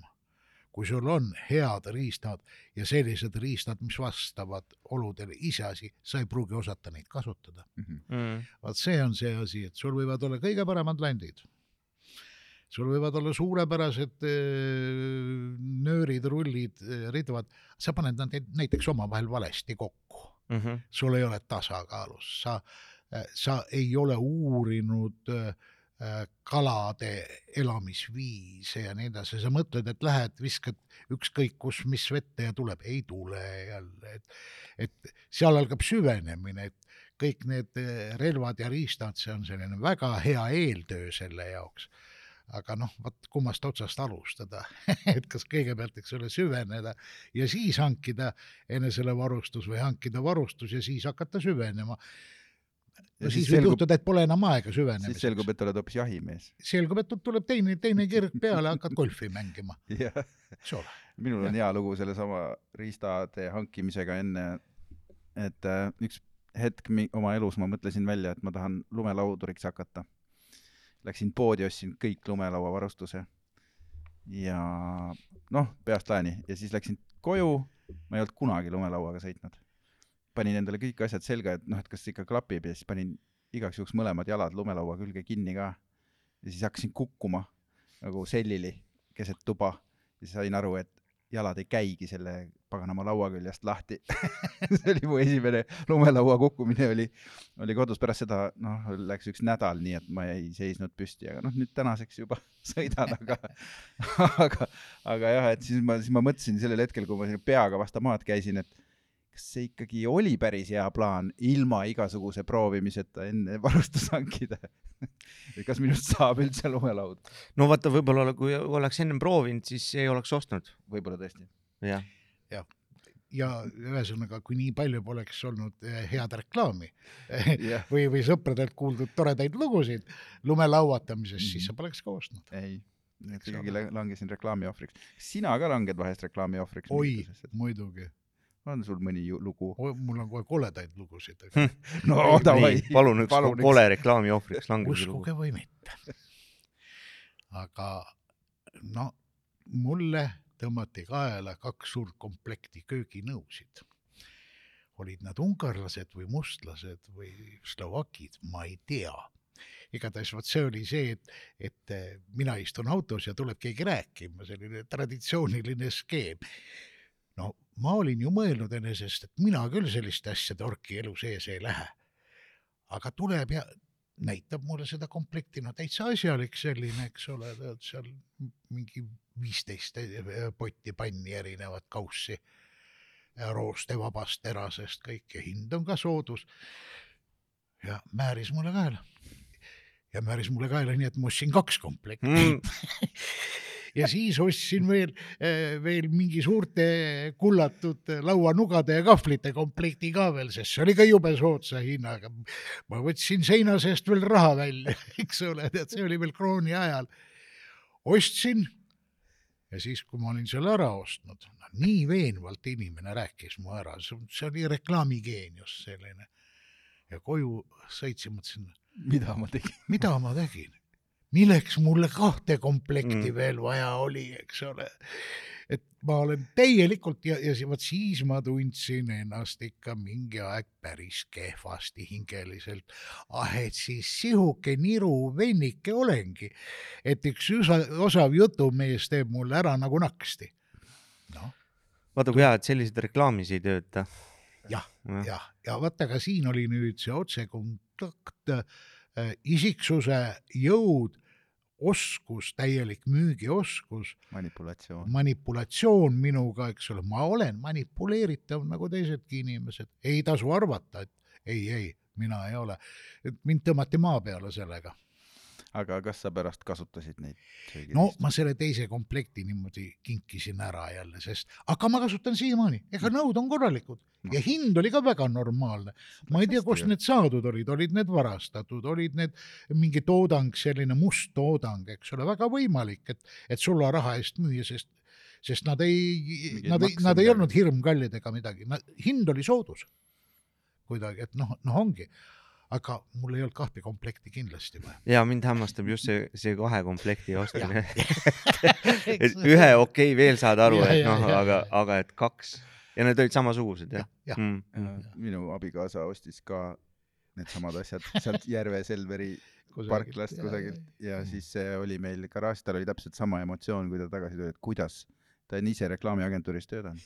B: kui sul on head riistad ja sellised riistad, mis vastavad oludele, iseasi, sa ei pruugi osata neid kasutada.
C: Mm.
B: vaat see on see asi, et sul võivad olla kõige paremad landid. Sul võivad olla suurepärased öö, nöörid, rullid, ridvad, sa paned nad näiteks omavahel valesti kokku,
C: Mm -hmm.
B: sul ei ole tasakaalus, sa, sa ei ole uurinud kalade elamisviise ja nii edasi, sa mõtled, et lähed, viskad ükskõik kus, mis vette ja tuleb, ei tule jälle, et, et seal algab süvenemine, et kõik need relvad ja riistad, see on selline väga hea eeltöö selle jaoks. Aga noh, vot kummast otsast alustada, et kas kõigepealt, eks ole, süveneda ja siis hankida enesele varustus või hankida varustus ja siis hakata süvenema. no
A: Ja
B: siis
A: siis
B: võib juhtuda, et pole enam aega
A: siis selgub,
B: süvenemiseks.
A: et oled hoopis jahimees.
B: selgub, et tuleb teine, teine kirg peale, hakkad golfi mängima, eks ole.
A: minul on hea lugu sellesama riistade hankimisega enne, et äh, üks hetk oma elus ma mõtlesin välja, et ma tahan lumelauduriks hakata. Läksin poodi, ostsin kõik lumelauavarustuse. Ja noh, peast laeni. Ja siis läksin koju, ma ei olnud kunagi lumelauaga sõitnud. panin endale kõik asjad selga, et noh, et kas ikka klapib. Ja siis panin igaks juhuks mõlemad jalad lumelaua külge kinni ka. ja siis hakkasin kukkuma nagu sellili keset tuba. Ja siis sain aru, et jalad ei käigi selle paganama laua küljest lahti see oli mu esimene lumelaua kukkumine oli, oli kodus pärast seda, noh, läks üks nädal nii, et ma ei seisnud püsti, aga noh, nüüd tänaseks juba sõidan, aga, aga, aga jah, et siis ma, siis ma mõtlesin sellel hetkel, kui ma peaga vastu maad käisin, et kas see ikkagi oli päris hea plaan ilma igasuguse proovimiseta enne varustust hankida et kas minust saab üldse lumelaud?
C: no vaata, võib-olla kui oleks ennem proovinud, siis ei oleks ostnud.
A: võib-olla tõesti.
C: jah,
B: ja ühesõnaga, kui nii palju poleks olnud eh, head reklaami
A: jah,
B: või, või sõpradelt kuuldud toredaid lugusid lumelauatamisest,
A: Mhm.
B: siis sa poleks ka ostnud.
A: ei, et
B: Eks
A: ikkagi langesin reklaami ohvriks. sina ka langed vahest reklaami ohvriks?
B: oi, muidugi,
A: on sul mõni lugu?
B: mul on kohe koledaid lugusid,
A: no
B: Ei,
A: davai
C: nii, palun üks
A: palun
C: kole reklaami ohvriks languse lugu.
B: uskuge või mitte. aga no mulle tõmmati kaela kaks suurt komplekti kööginõusid. olid nad ungarlased või mustlased või slovakid, ma ei tea. igatahes vot see oli see, et, et eh, mina istun autos ja tuleb keegi rääkima, selline traditsiooniline skeem. Ma olin ju mõelnud enesest, et mina küll selliste asjade orki elu sees ei lähe. aga tuleb ja näitab mulle seda komplekti, no täitsa asjalik selline, eks ole, seal mingi viisteist potti panni erinevat kaussi, roostevabast terasest kõik ja hind on ka soodus. ja määris mulle kaela. ja määris mulle kaela nii, et ma ostsin kaks komplekti
C: Mm,
B: ja siis ostsin veel, veel mingi suurte kullatud lauanugade ja kahvlite komplekti ka veel, sest see oli ka jube soodsa hinnaga. ma võtsin seina seest veel raha välja, eks ole, tead, see oli veel krooni ajal. ostsin ja siis, kui ma olin selle ära ostnud, nii veenvalt inimene rääkis mu ära, see oli reklaamigeenius selline. ja koju sõitsin, mõtlesin,
A: mida ma tegin?
B: mida ma tegin, milleks mulle kahte komplekti
C: Mm.
B: veel vaja oli, eks ole. et ma olen täielikult ja, ja vot siis ma tundsin ennast ikka mingi aeg päris kehvasti hingeliselt. ah, et siis sihuke niru vennike olengi, et üks osa, osav jutumees teeb mulle ära nagu naksti. noh,
C: vaata kui hea, et sellised reklaamis ei tööta.
B: jah, jah, ja vaata, aga siin oli nüüd see otsekontakt, isiksuse jõud, oskus, täielik müügioskus,
A: manipulatsioon.
B: manipulatsioon minuga, eks ole, ma olen manipuleeritav nagu teisedki inimesed, ei tasu arvata, et ei, ei, mina ei ole. et mind tõmmati maa peale sellega.
A: Aga kas sa pärast kasutasid neid
B: no ma selle teise komplekti niimoodi kinkisin ära jälle, sest, aga ma kasutan siiamaani, ega nõud on korralikud. Ja hind oli ka väga normaalne. ma ei tea, kust need saadud olid, olid need varastatud, olid need mingi toodang, selline must toodang, eks ole, väga võimalik, et, et sularaha eest müüa, sest, sest nad ei nad ei, nad ei olnud hirmkallid ega midagi, hind oli soodus. Kuidagi, et noh, noh ongi, aga mul ei olnud kahte komplekti kindlasti vaja.
C: ja mind hämmastab just see, see kahe komplekti ostmine. et ühe okei okay, veel saad aru,
B: Ja,
C: et
B: ja,
C: noh,
B: ja,
C: aga
B: ja.,
C: aga et kaks ja need olid samasugused jah
B: jah.
C: Mm.
A: minu abikaasa ostis ka needsamad asjad sealt Järve Selveri parklast kusagilt ja siis see oli meil garaažis, tal oli täpselt sama emotsioon, kui ta tagasi tuli, et kuidas, ta on ise reklaamiagentuuris töötanud,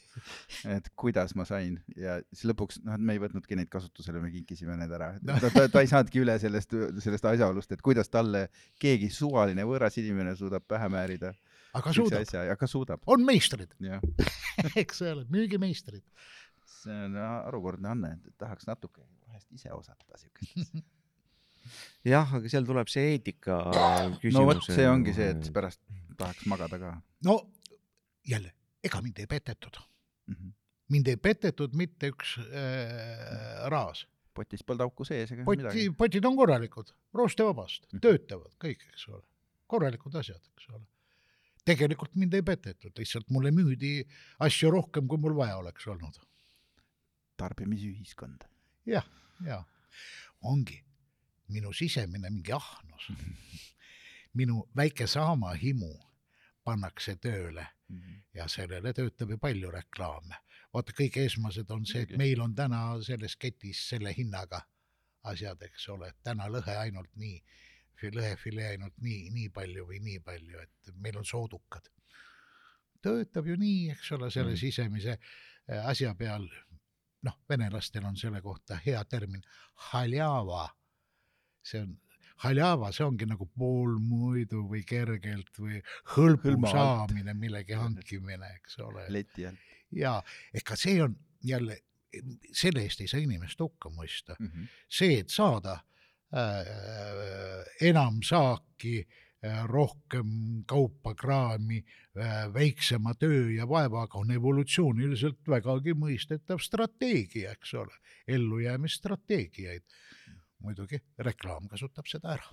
A: et kuidas ma sain ja siis lõpuks noh, et me ei võtnudki neid kasutusele, me kinkisime need ära. ta, ta, ta ei saanudki üle sellest, sellest asjaolust, et kuidas talle keegi suvaline võõras inimene suudab pähe määrida
B: aga suudab,
A: aga suudab,
B: on meistrid, eks ole, müügimeistrid.
A: see on harukordne anne, et tahaks natuke vahest ise osata siukest.
C: jah, aga seal tuleb see eetika küsimus.
A: no vot, see ongi see, et pärast tahaks magada ka
B: no jälle, ega mind ei petetud,
A: mm. -hmm.
B: mind ei petetud mitte üks äh, raas.
A: potis polnud auku sees ega
B: poti
A: midagi.,
B: potid on korralikud, roostevabast
A: Mhm.,
B: töötavad kõik, eks ole, korralikud asjad, eks ole. tegelikult mind ei petetud, lihtsalt mulle müüdi asju rohkem, kui mul vaja oleks olnud.
A: tarbimisühiskond.
B: jah, ja ongi minu sisemine mingi ahnus, minu väike saamahimu pannakse tööle ja sellele töötab ju palju reklaame. vaata, kõige esmased on see, et meil on täna selles ketis selle hinnaga asjad, eks ole, et täna lõhe ainult nii, lõhefilee ainult nii, nii palju või nii palju, et meil on soodukad. töötab ju nii, eks ole, selle
A: Mm.
B: sisemise äh, asja peal. noh, venelastel on selle kohta hea termin, haljava. see on, haljava, see ongi nagu poolmuidu või kergelt või hõlpu
A: Hõlma
B: saamine, millegi hankimine, eks ole.
A: leti all
B: ja ega see on jälle, selle eest ei saa inimest hukka mõista.
A: mm. -hmm.
B: see, et saada äh, enam saaki äh,, rohkem kaupa, kraami äh,, väiksema töö ja vaevaga on evolutsiooniliselt vägagi mõistetav strateegia, eks ole, ellujäämisstrateegiaid. Muidugi reklaam kasutab seda ära.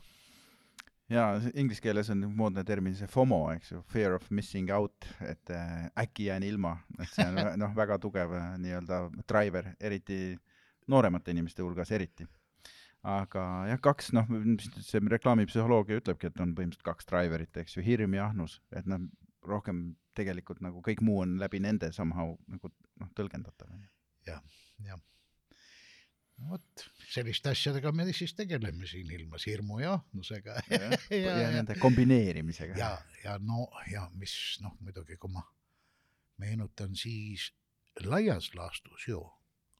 A: ja see inglise keeles on moodne termin see FOMO, eks ju, fear of missing out, et äh, äkki jään ilma, et see on noh, väga tugev äh, nii-öelda driver, eriti nooremate inimeste hulgas eriti. aga jah, kaks noh, see reklaamipsühholoogia ütlebki, et on põhimõtteliselt kaks driverit, eks ju, hirm ja ahnus, et noh, rohkem tegelikult nagu kõik muu on läbi nende somehow nagu noh, tõlgendatav.
B: jah. Vot selliste asjadega me siis tegeleme siin ilmas hirmu ja ahnusega.
A: ja,
B: Ja-
A: ja
B: ja-
A: nende kombineerimisega.
B: ja, ja no ja mis noh, muidugi kui ma meenutan, siis laias laastus ju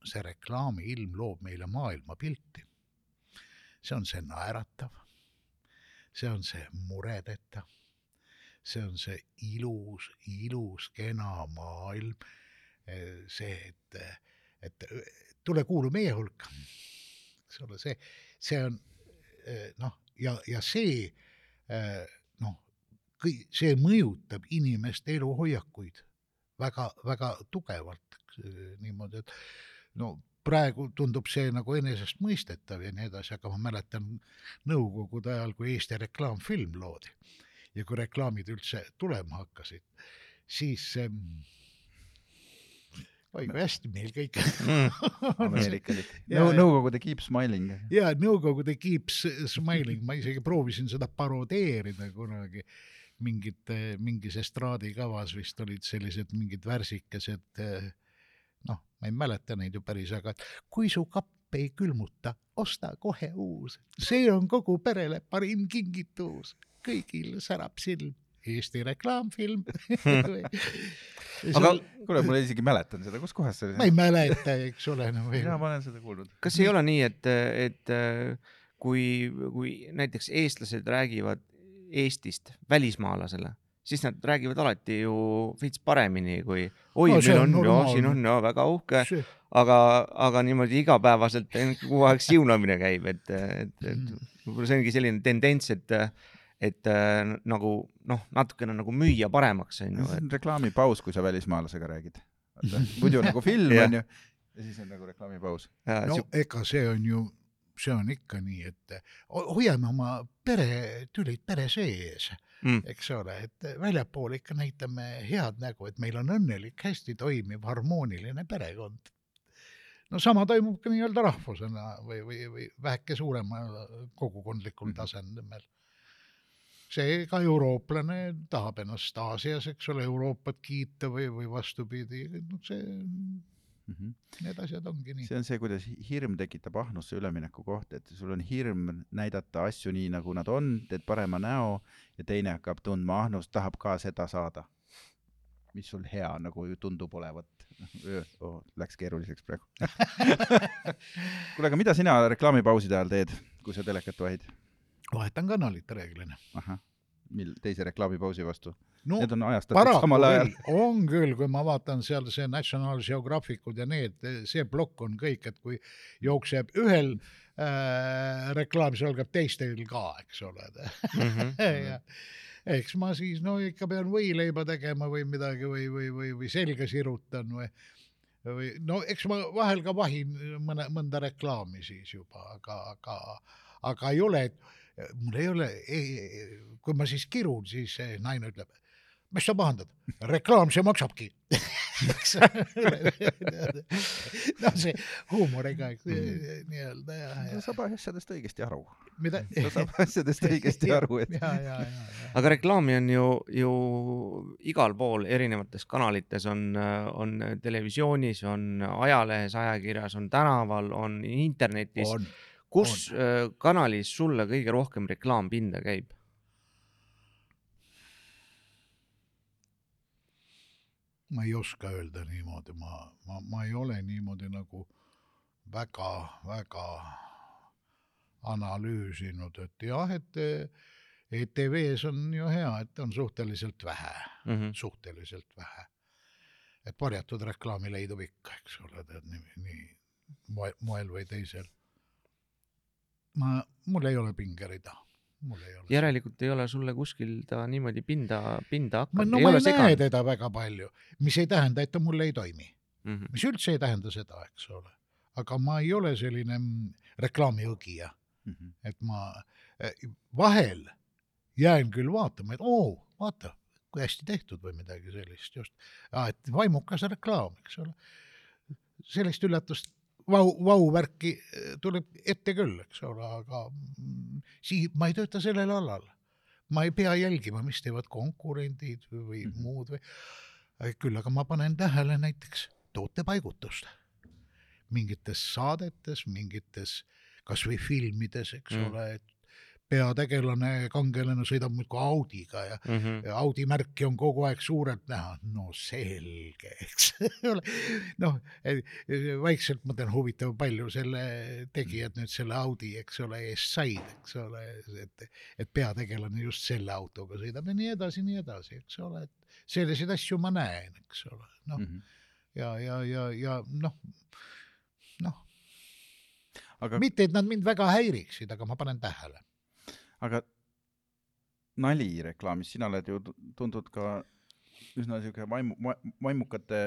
B: see reklaamiilm loob meile maailmapilti. see on see naeratav, see on see muredeta, see on see ilus, ilus, kena maailm, see, et, et tule kuulu meie hulka, eks ole, see, see on eh, noh, ja, ja see eh, noh, kõi-, see mõjutab inimeste eluhoiakuid väga-väga tugevalt eh, niimoodi, et no praegu tundub see nagu enesestmõistetav ja nii edasi, aga ma mäletan nõukogude ajal, kui Eesti reklaamfilm loodi ja kui reklaamid üldse tulema hakkasid, siis ähm, oi kui hästi meil kõik
A: ameerikalik.
B: Ja-
A: Nõukogude keep smiling.
B: ja Nõukogude keeps smiling, ma isegi proovisin seda parodeerida kunagi mingite, mingis estraadikavas vist olid sellised mingid värsikesed, noh, ma ei mäleta neid ju päris, aga kui su kapp ei külmuta, osta kohe uus, see on kogu perele parim kingitus, kõigil särab silm. Eesti reklaamfilm
C: aga
A: kuule, ma isegi mäletan seda, kus kohas see
B: ma ei mäleta, eks ole, no
A: mina ma olen seda kuulnud.
C: kas ei ole nii, et, et kui, kui näiteks eestlased räägivad Eestist välismaalasele, siis nad räägivad alati ju veits paremini kui oi
B: No
C: no,, meil
B: on
C: on siin on ja väga uhke, aga, aga niimoodi igapäevaselt kogu aeg siunamine käib, et, et, et
B: Mm.
C: võib-olla see ongi selline tendents, et, et äh, nagu noh, natukene nagu müüa paremaks on ju,
A: see
C: et
A: on reklaamipaus, kui sa välismaalasega räägid. muidu on nagu film
C: Jah.
A: onju ja siis on nagu reklaamipaus.
C: ja,
B: no
C: siu-
B: ega see on ju, see on ikka nii, et ho- hoiame oma peretülid pere sees,
C: mm,
B: eks ole, et väljapoole ikka näitame head nägu, et meil on õnnelik, hästi toimiv, harmooniline perekond. no sama toimub ka nii-öelda rahvusena või, või, või väheke suuremal kogukondlikul
A: Mhm.
B: tasemel. see ka eurooplane tahab ennast Aasias, eks ole, Euroopat kiita või, või vastupidi, noh see, need asjad ongi nii.
A: see on see, kuidas hirm tekitab ahnusse ülemineku koht, et sul on hirm näidata asju nii, nagu nad on, teed parema näo ja teine hakkab tundma ahnust, tahab ka seda saada. mis sul hea nagu ju tundub olevat. Oh, läks keeruliseks praegu. kuule, aga mida sina reklaamipauside ajal teed, kui sa telekat vahid?
B: Vahetan kanalit reeglina.
A: ahah, mil teise reklaamipausi vastu?
B: no
A: Need on ajastatud samal ajal
B: on küll, kui ma vaatan seal see National Geographicud ja need, see plokk on kõik, et kui jookseb ühel äh, reklaam, see algab teistel ka, eks ole.
C: mhm.
B: ja eks ma siis no ikka pean võileiba tegema või midagi või, või, või, või selga sirutan või, või no eks ma vahel ka vahin mõne, mõnda reklaami siis juba, aga, aga, aga ei ole, mul ei ole, kui ma siis kirun, siis naine ütleb, mis sa pahandad, reklaam, see maksabki. no see huumoriga eks, nii-öelda ja,
A: ta
B: ja
A: saab asjadest õigesti aru.
B: mida.
A: ta saab asjadest õigesti aru, et
C: aga reklaami on ju, ju igal pool erinevates kanalites on, on televisioonis, on ajalehes, ajakirjas, on tänaval, on internetis.
B: on,
C: kus äh, kanalis sulle kõige rohkem reklaampinda käib?
B: ma ei oska öelda niimoodi, ma, ma, ma ei ole niimoodi nagu väga-väga analüüsinud, et jah, et ETV-s on ju hea, et on suhteliselt vähe,
C: Mhm.
B: suhteliselt vähe. et varjatud reklaami leidub ikka, eks ole, tead nii, nii moel või teisel. ma, mul ei ole pingerida, mul ei ole.
C: järelikult ei ole sulle kuskil ta niimoodi pinda, pinda hakanud,
B: no
C: ei
B: ma
C: ole
B: ei näe
C: seganud
B: teda väga palju, mis ei tähenda, et ta mulle ei toimi
C: mm. -hmm.
B: mis üldse ei tähenda seda, eks ole. aga ma ei ole selline mm, reklaamiõgija,
A: Mhm.
B: et ma eh, vahel jään küll vaatama, et oo, vaata, kui hästi tehtud või midagi sellist just. et vaimukas reklaam, eks ole. sellist üllatust, vau, vau-värki eh, tuleb ette küll, eks ole, aga sii-, ma ei tööta sellel alal. ma ei pea jälgima, mis teevad konkurendid või, või mm. -hmm. muud või, küll aga ma panen tähele näiteks tootepaigutust mingites saadetes, mingites kasvõi filmides, eks
C: mm.
B: ole, et peategelane, kangelane sõidab muudkui Audiga ja
C: Mm -hmm.
B: ja Audi märki on kogu aeg suurelt näha, no selge, eks ole. noh, vaikselt ma tean, huvitav, palju selle tegijad nüüd selle Audi, eks ole, eest said, eks ole, et, et peategelane just selle autoga sõidab ja nii edasi, nii edasi, eks ole, et selliseid asju ma näen, eks ole, noh
A: Mhm.
B: ja, ja, ja, ja noh, noh,
A: aga,
B: mitte et nad mind väga häiriksid, aga ma panen tähele.
A: Aga nalireklaamis, sina oled ju tu- tuntud ka üsna siuke vaimu, vaimukate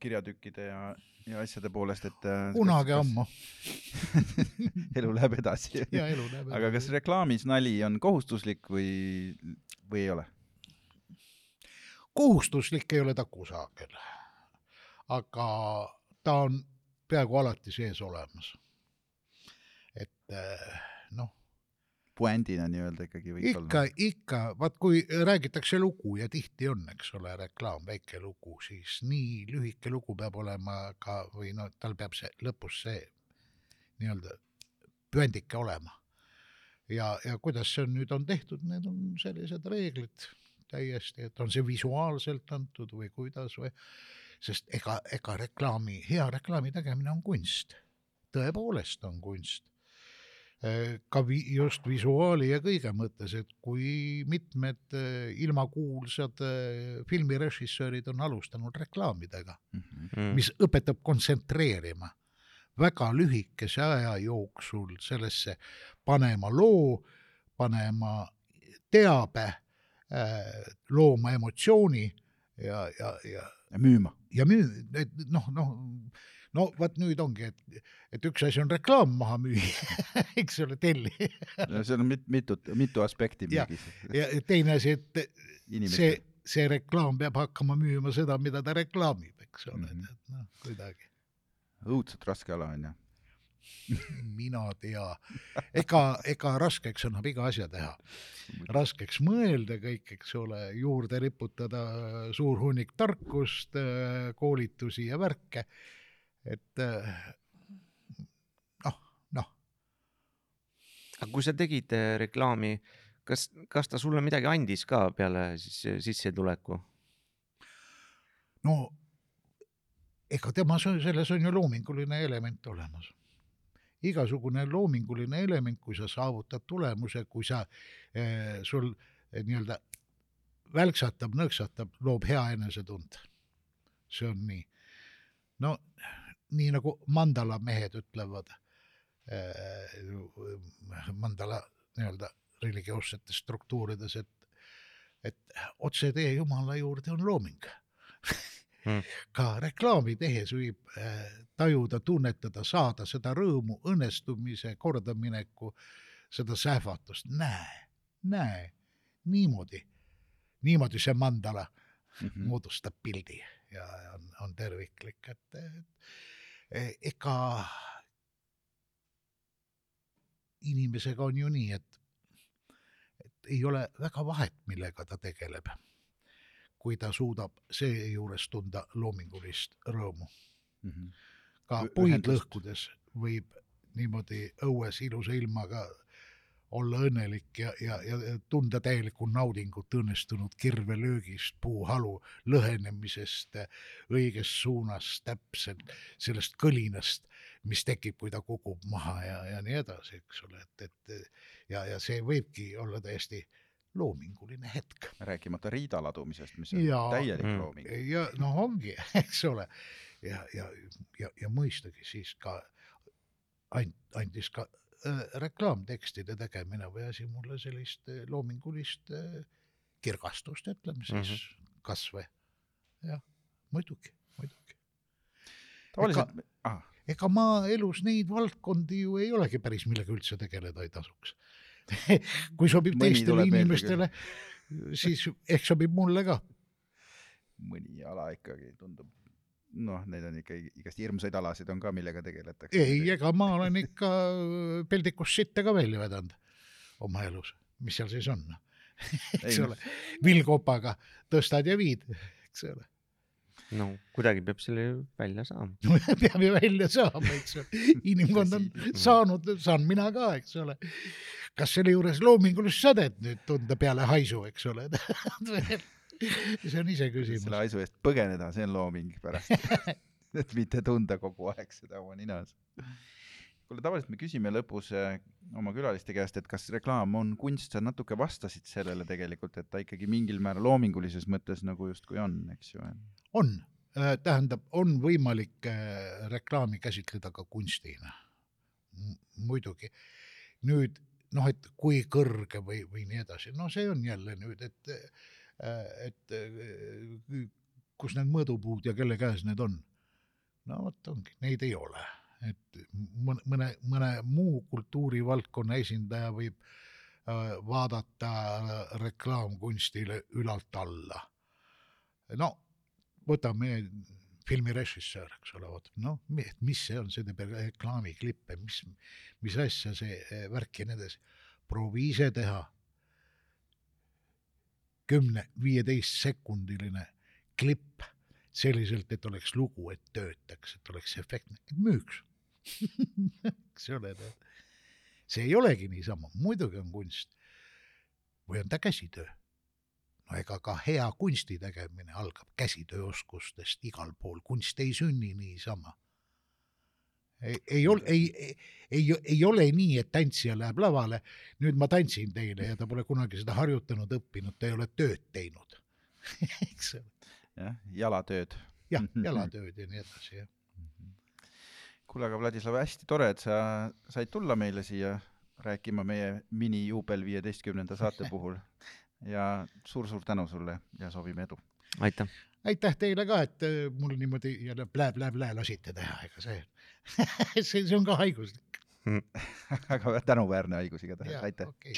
A: kirjatükkide ja, ja asjade poolest, et äh,
B: kunagi ammu
A: elu läheb edasi.
B: ja elu näeb.
A: aga kas reklaamis nali on kohustuslik või, või ei ole?
B: kohustuslik ei ole ta kusagil, aga ta on peaaegu alati sees olemas. et eh, noh,
A: puändina nii-öelda ikkagi võiks
B: ikka
A: olla.,
B: ikka, vaat kui räägitakse lugu ja tihti on, eks ole, reklaam, väike lugu, siis nii lühike lugu peab olema ka või no tal peab see lõpus see nii-öelda püendike olema. ja, ja kuidas see on nüüd on tehtud, need on sellised reeglid, täiesti, et on see visuaalselt antud või kuidas või, sest ega, ega reklaami, hea reklaami tegemine on kunst, tõepoolest on kunst. Ka vi, just visuaali ja kõige mõttes, et kui mitmed eh, ilmakuulsad eh, filmirežissöörid on alustanud reklaamidega,
C: Mm.
B: mis õpetab kontsentreerima väga lühikese aja jooksul sellesse panema loo, panema teabe, looma emotsiooni ja, ja, ja,
A: müüma.
B: ja müü-, et noh, noh, no vot nüüd ongi, et, et üks asi on reklaam maha müüa, eks ole, telli
A: seal on mit-, mitut, mitu aspekti müügis.
B: ja teine asi, et see
A: inimestel.,
B: see reklaam peab hakkama müüma seda, mida ta reklaamib, eks ole mm. -hmm. et noh, kuidagi.
A: õudselt raske ala on ju.
B: mina tea, ega, ega raskeks annab iga asja teha, raskeks mõelda kõik, eks ole, juurde riputada suur hunnik tarkust, koolitusi ja värke. Et eh, noh, noh,
C: aga kui sa tegid äh, reklaami, kas, kas ta sulle midagi andis ka peale siis äh, sissetuleku?
B: no ega temas on, selles on ju loominguline element olemas. igasugune loominguline element, kui sa saavutad tulemuse, kui sa eh,, sul eh, nii-öelda välksatab, nõksatab, loob hea enesetunde. see on nii. no nii nagu mandala mehed ütlevad eh,, mandala nii-öelda religioossetes struktuurides, et, et otsetee Jumala juurde on looming
C: Mm.
B: ka reklaami tehes võib äh, tajuda, tunnetada, saada seda rõõmu, õnnestumise, kordamineku, seda sähvatust, näe, näe, niimoodi, niimoodi see mandala
A: Mhm.
B: moodustab pildi ja ja on, on terviklik, et et ega inimesega on ju nii, et, et ei ole väga vahet, millega ta tegeleb, kui ta suudab seejuures tunda loomingulist rõõmu.
A: Mhm.
B: ka
A: Ü-
B: puid lõhkudes võib niimoodi õues ilusa ilmaga olla õnnelik ja, ja, ja tunda täielikku naudingut õnnestunud kirvelöögist, puuhalu lõhenemisest õiges suunas täpselt, sellest kõlinast, mis tekib, kui ta kukub maha ja, ja nii edasi, eks ole, et, et ja, ja see võibki olla täiesti loominguline hetk.
A: rääkimata riida ladumisest, mis on
B: Jaa.
A: täielik
C: Mm.
A: looming.
B: ja noh, ongi, eks ole, ja, ja, ja, ja mõistagi siis ka and-, andis ka reklaamtekstide tegemine või asi mulle sellist äh, loomingulist äh, kirgastust, ütleme siis mm -hmm. kasvõi. jah, muidugi, muidugi.
A: tavaliselt, ah,
B: ega ma elus neid valdkondi ju ei olegi päris, millega üldse tegeleda ei tasuks. kui sobib
A: Mõni
B: teistele inimestele, siis ehk sobib mulle ka.
A: mõni ala ikkagi tundub, noh, need on ikka igast hirmsaid alasid on ka, millega tegeletakse.
B: ei, ega ma olen ikka peldikust sitta ka välja vedanud oma elus, mis seal siis on, eks
A: Ei,
B: ole, villkopaga tõstad ja viid, eks ole,
C: no kuidagi peab selle ju välja saama.
B: peab ju välja saama, eks ole, inimkond on saanud, saan mina ka, eks ole. kas selle juures loomingulist sädet nüüd tunda peale haisu, eks ole, see on iseküsimus
A: selle. haisu eest põgeneda, see on looming pärast. et mitte tunda kogu aeg seda oma ninas. kuule, tavaliselt me küsime lõpus eh, oma külaliste käest, et kas reklaam on kunst, sa natuke vastasid sellele tegelikult, et ta ikkagi mingil määral loomingulises mõttes nagu justkui on, eks ju.
B: on, tähendab, on võimalik äh, reklaami käsitleda ka kunstina. muidugi. nüüd noh, et kui kõrge või, või nii edasi, no see on jälle nüüd, et, et äh, kus need mõõdupuud ja kelle käes need on. no vot ongi, neid ei ole, et mõne, mõne, mõne muu kultuurivaldkonna esindaja võib äh, vaadata reklaamkunstile ülalt alla. no võtame filmirežissöör, eks ole, vot noh, mis see on, see teeb reklaamiklippe, mis, mis asja see värk ja nii edasi. proovi ise teha kümne-viieteist sekundiline klipp selliselt, et oleks lugu, et töötaks, et oleks efektne, et müüks. eks ole, see ei olegi niisama, muidugi on kunst. või on ta käsitöö. no ega ka hea kunsti tegemine algab käsitööoskustest igal pool, kunst ei sünni niisama. Ei, ei ole, ei, ei, ei, ei ole nii, et tantsija läheb lavale, nüüd ma tantsin teile ja ta pole kunagi seda harjutanud, õppinud, ta ei ole tööd teinud eks ole,
A: jah, jalatööd.
B: jah, jalatööd ja nii edasi, jah.
A: kuule, aga Vladislav, hästi tore, et sa said tulla meile siia rääkima meie minijuubel viieteistkümnenda saate puhul ja suur-suur tänu sulle ja soovime edu.
C: aitäh.
B: aitäh teile ka, et äh, mul niimoodi jälle plää-plää-plää lasite teha, ega see, see, see on ka haiguslik.
A: väga tänuväärne haigus igatahes, aitäh.
B: okei.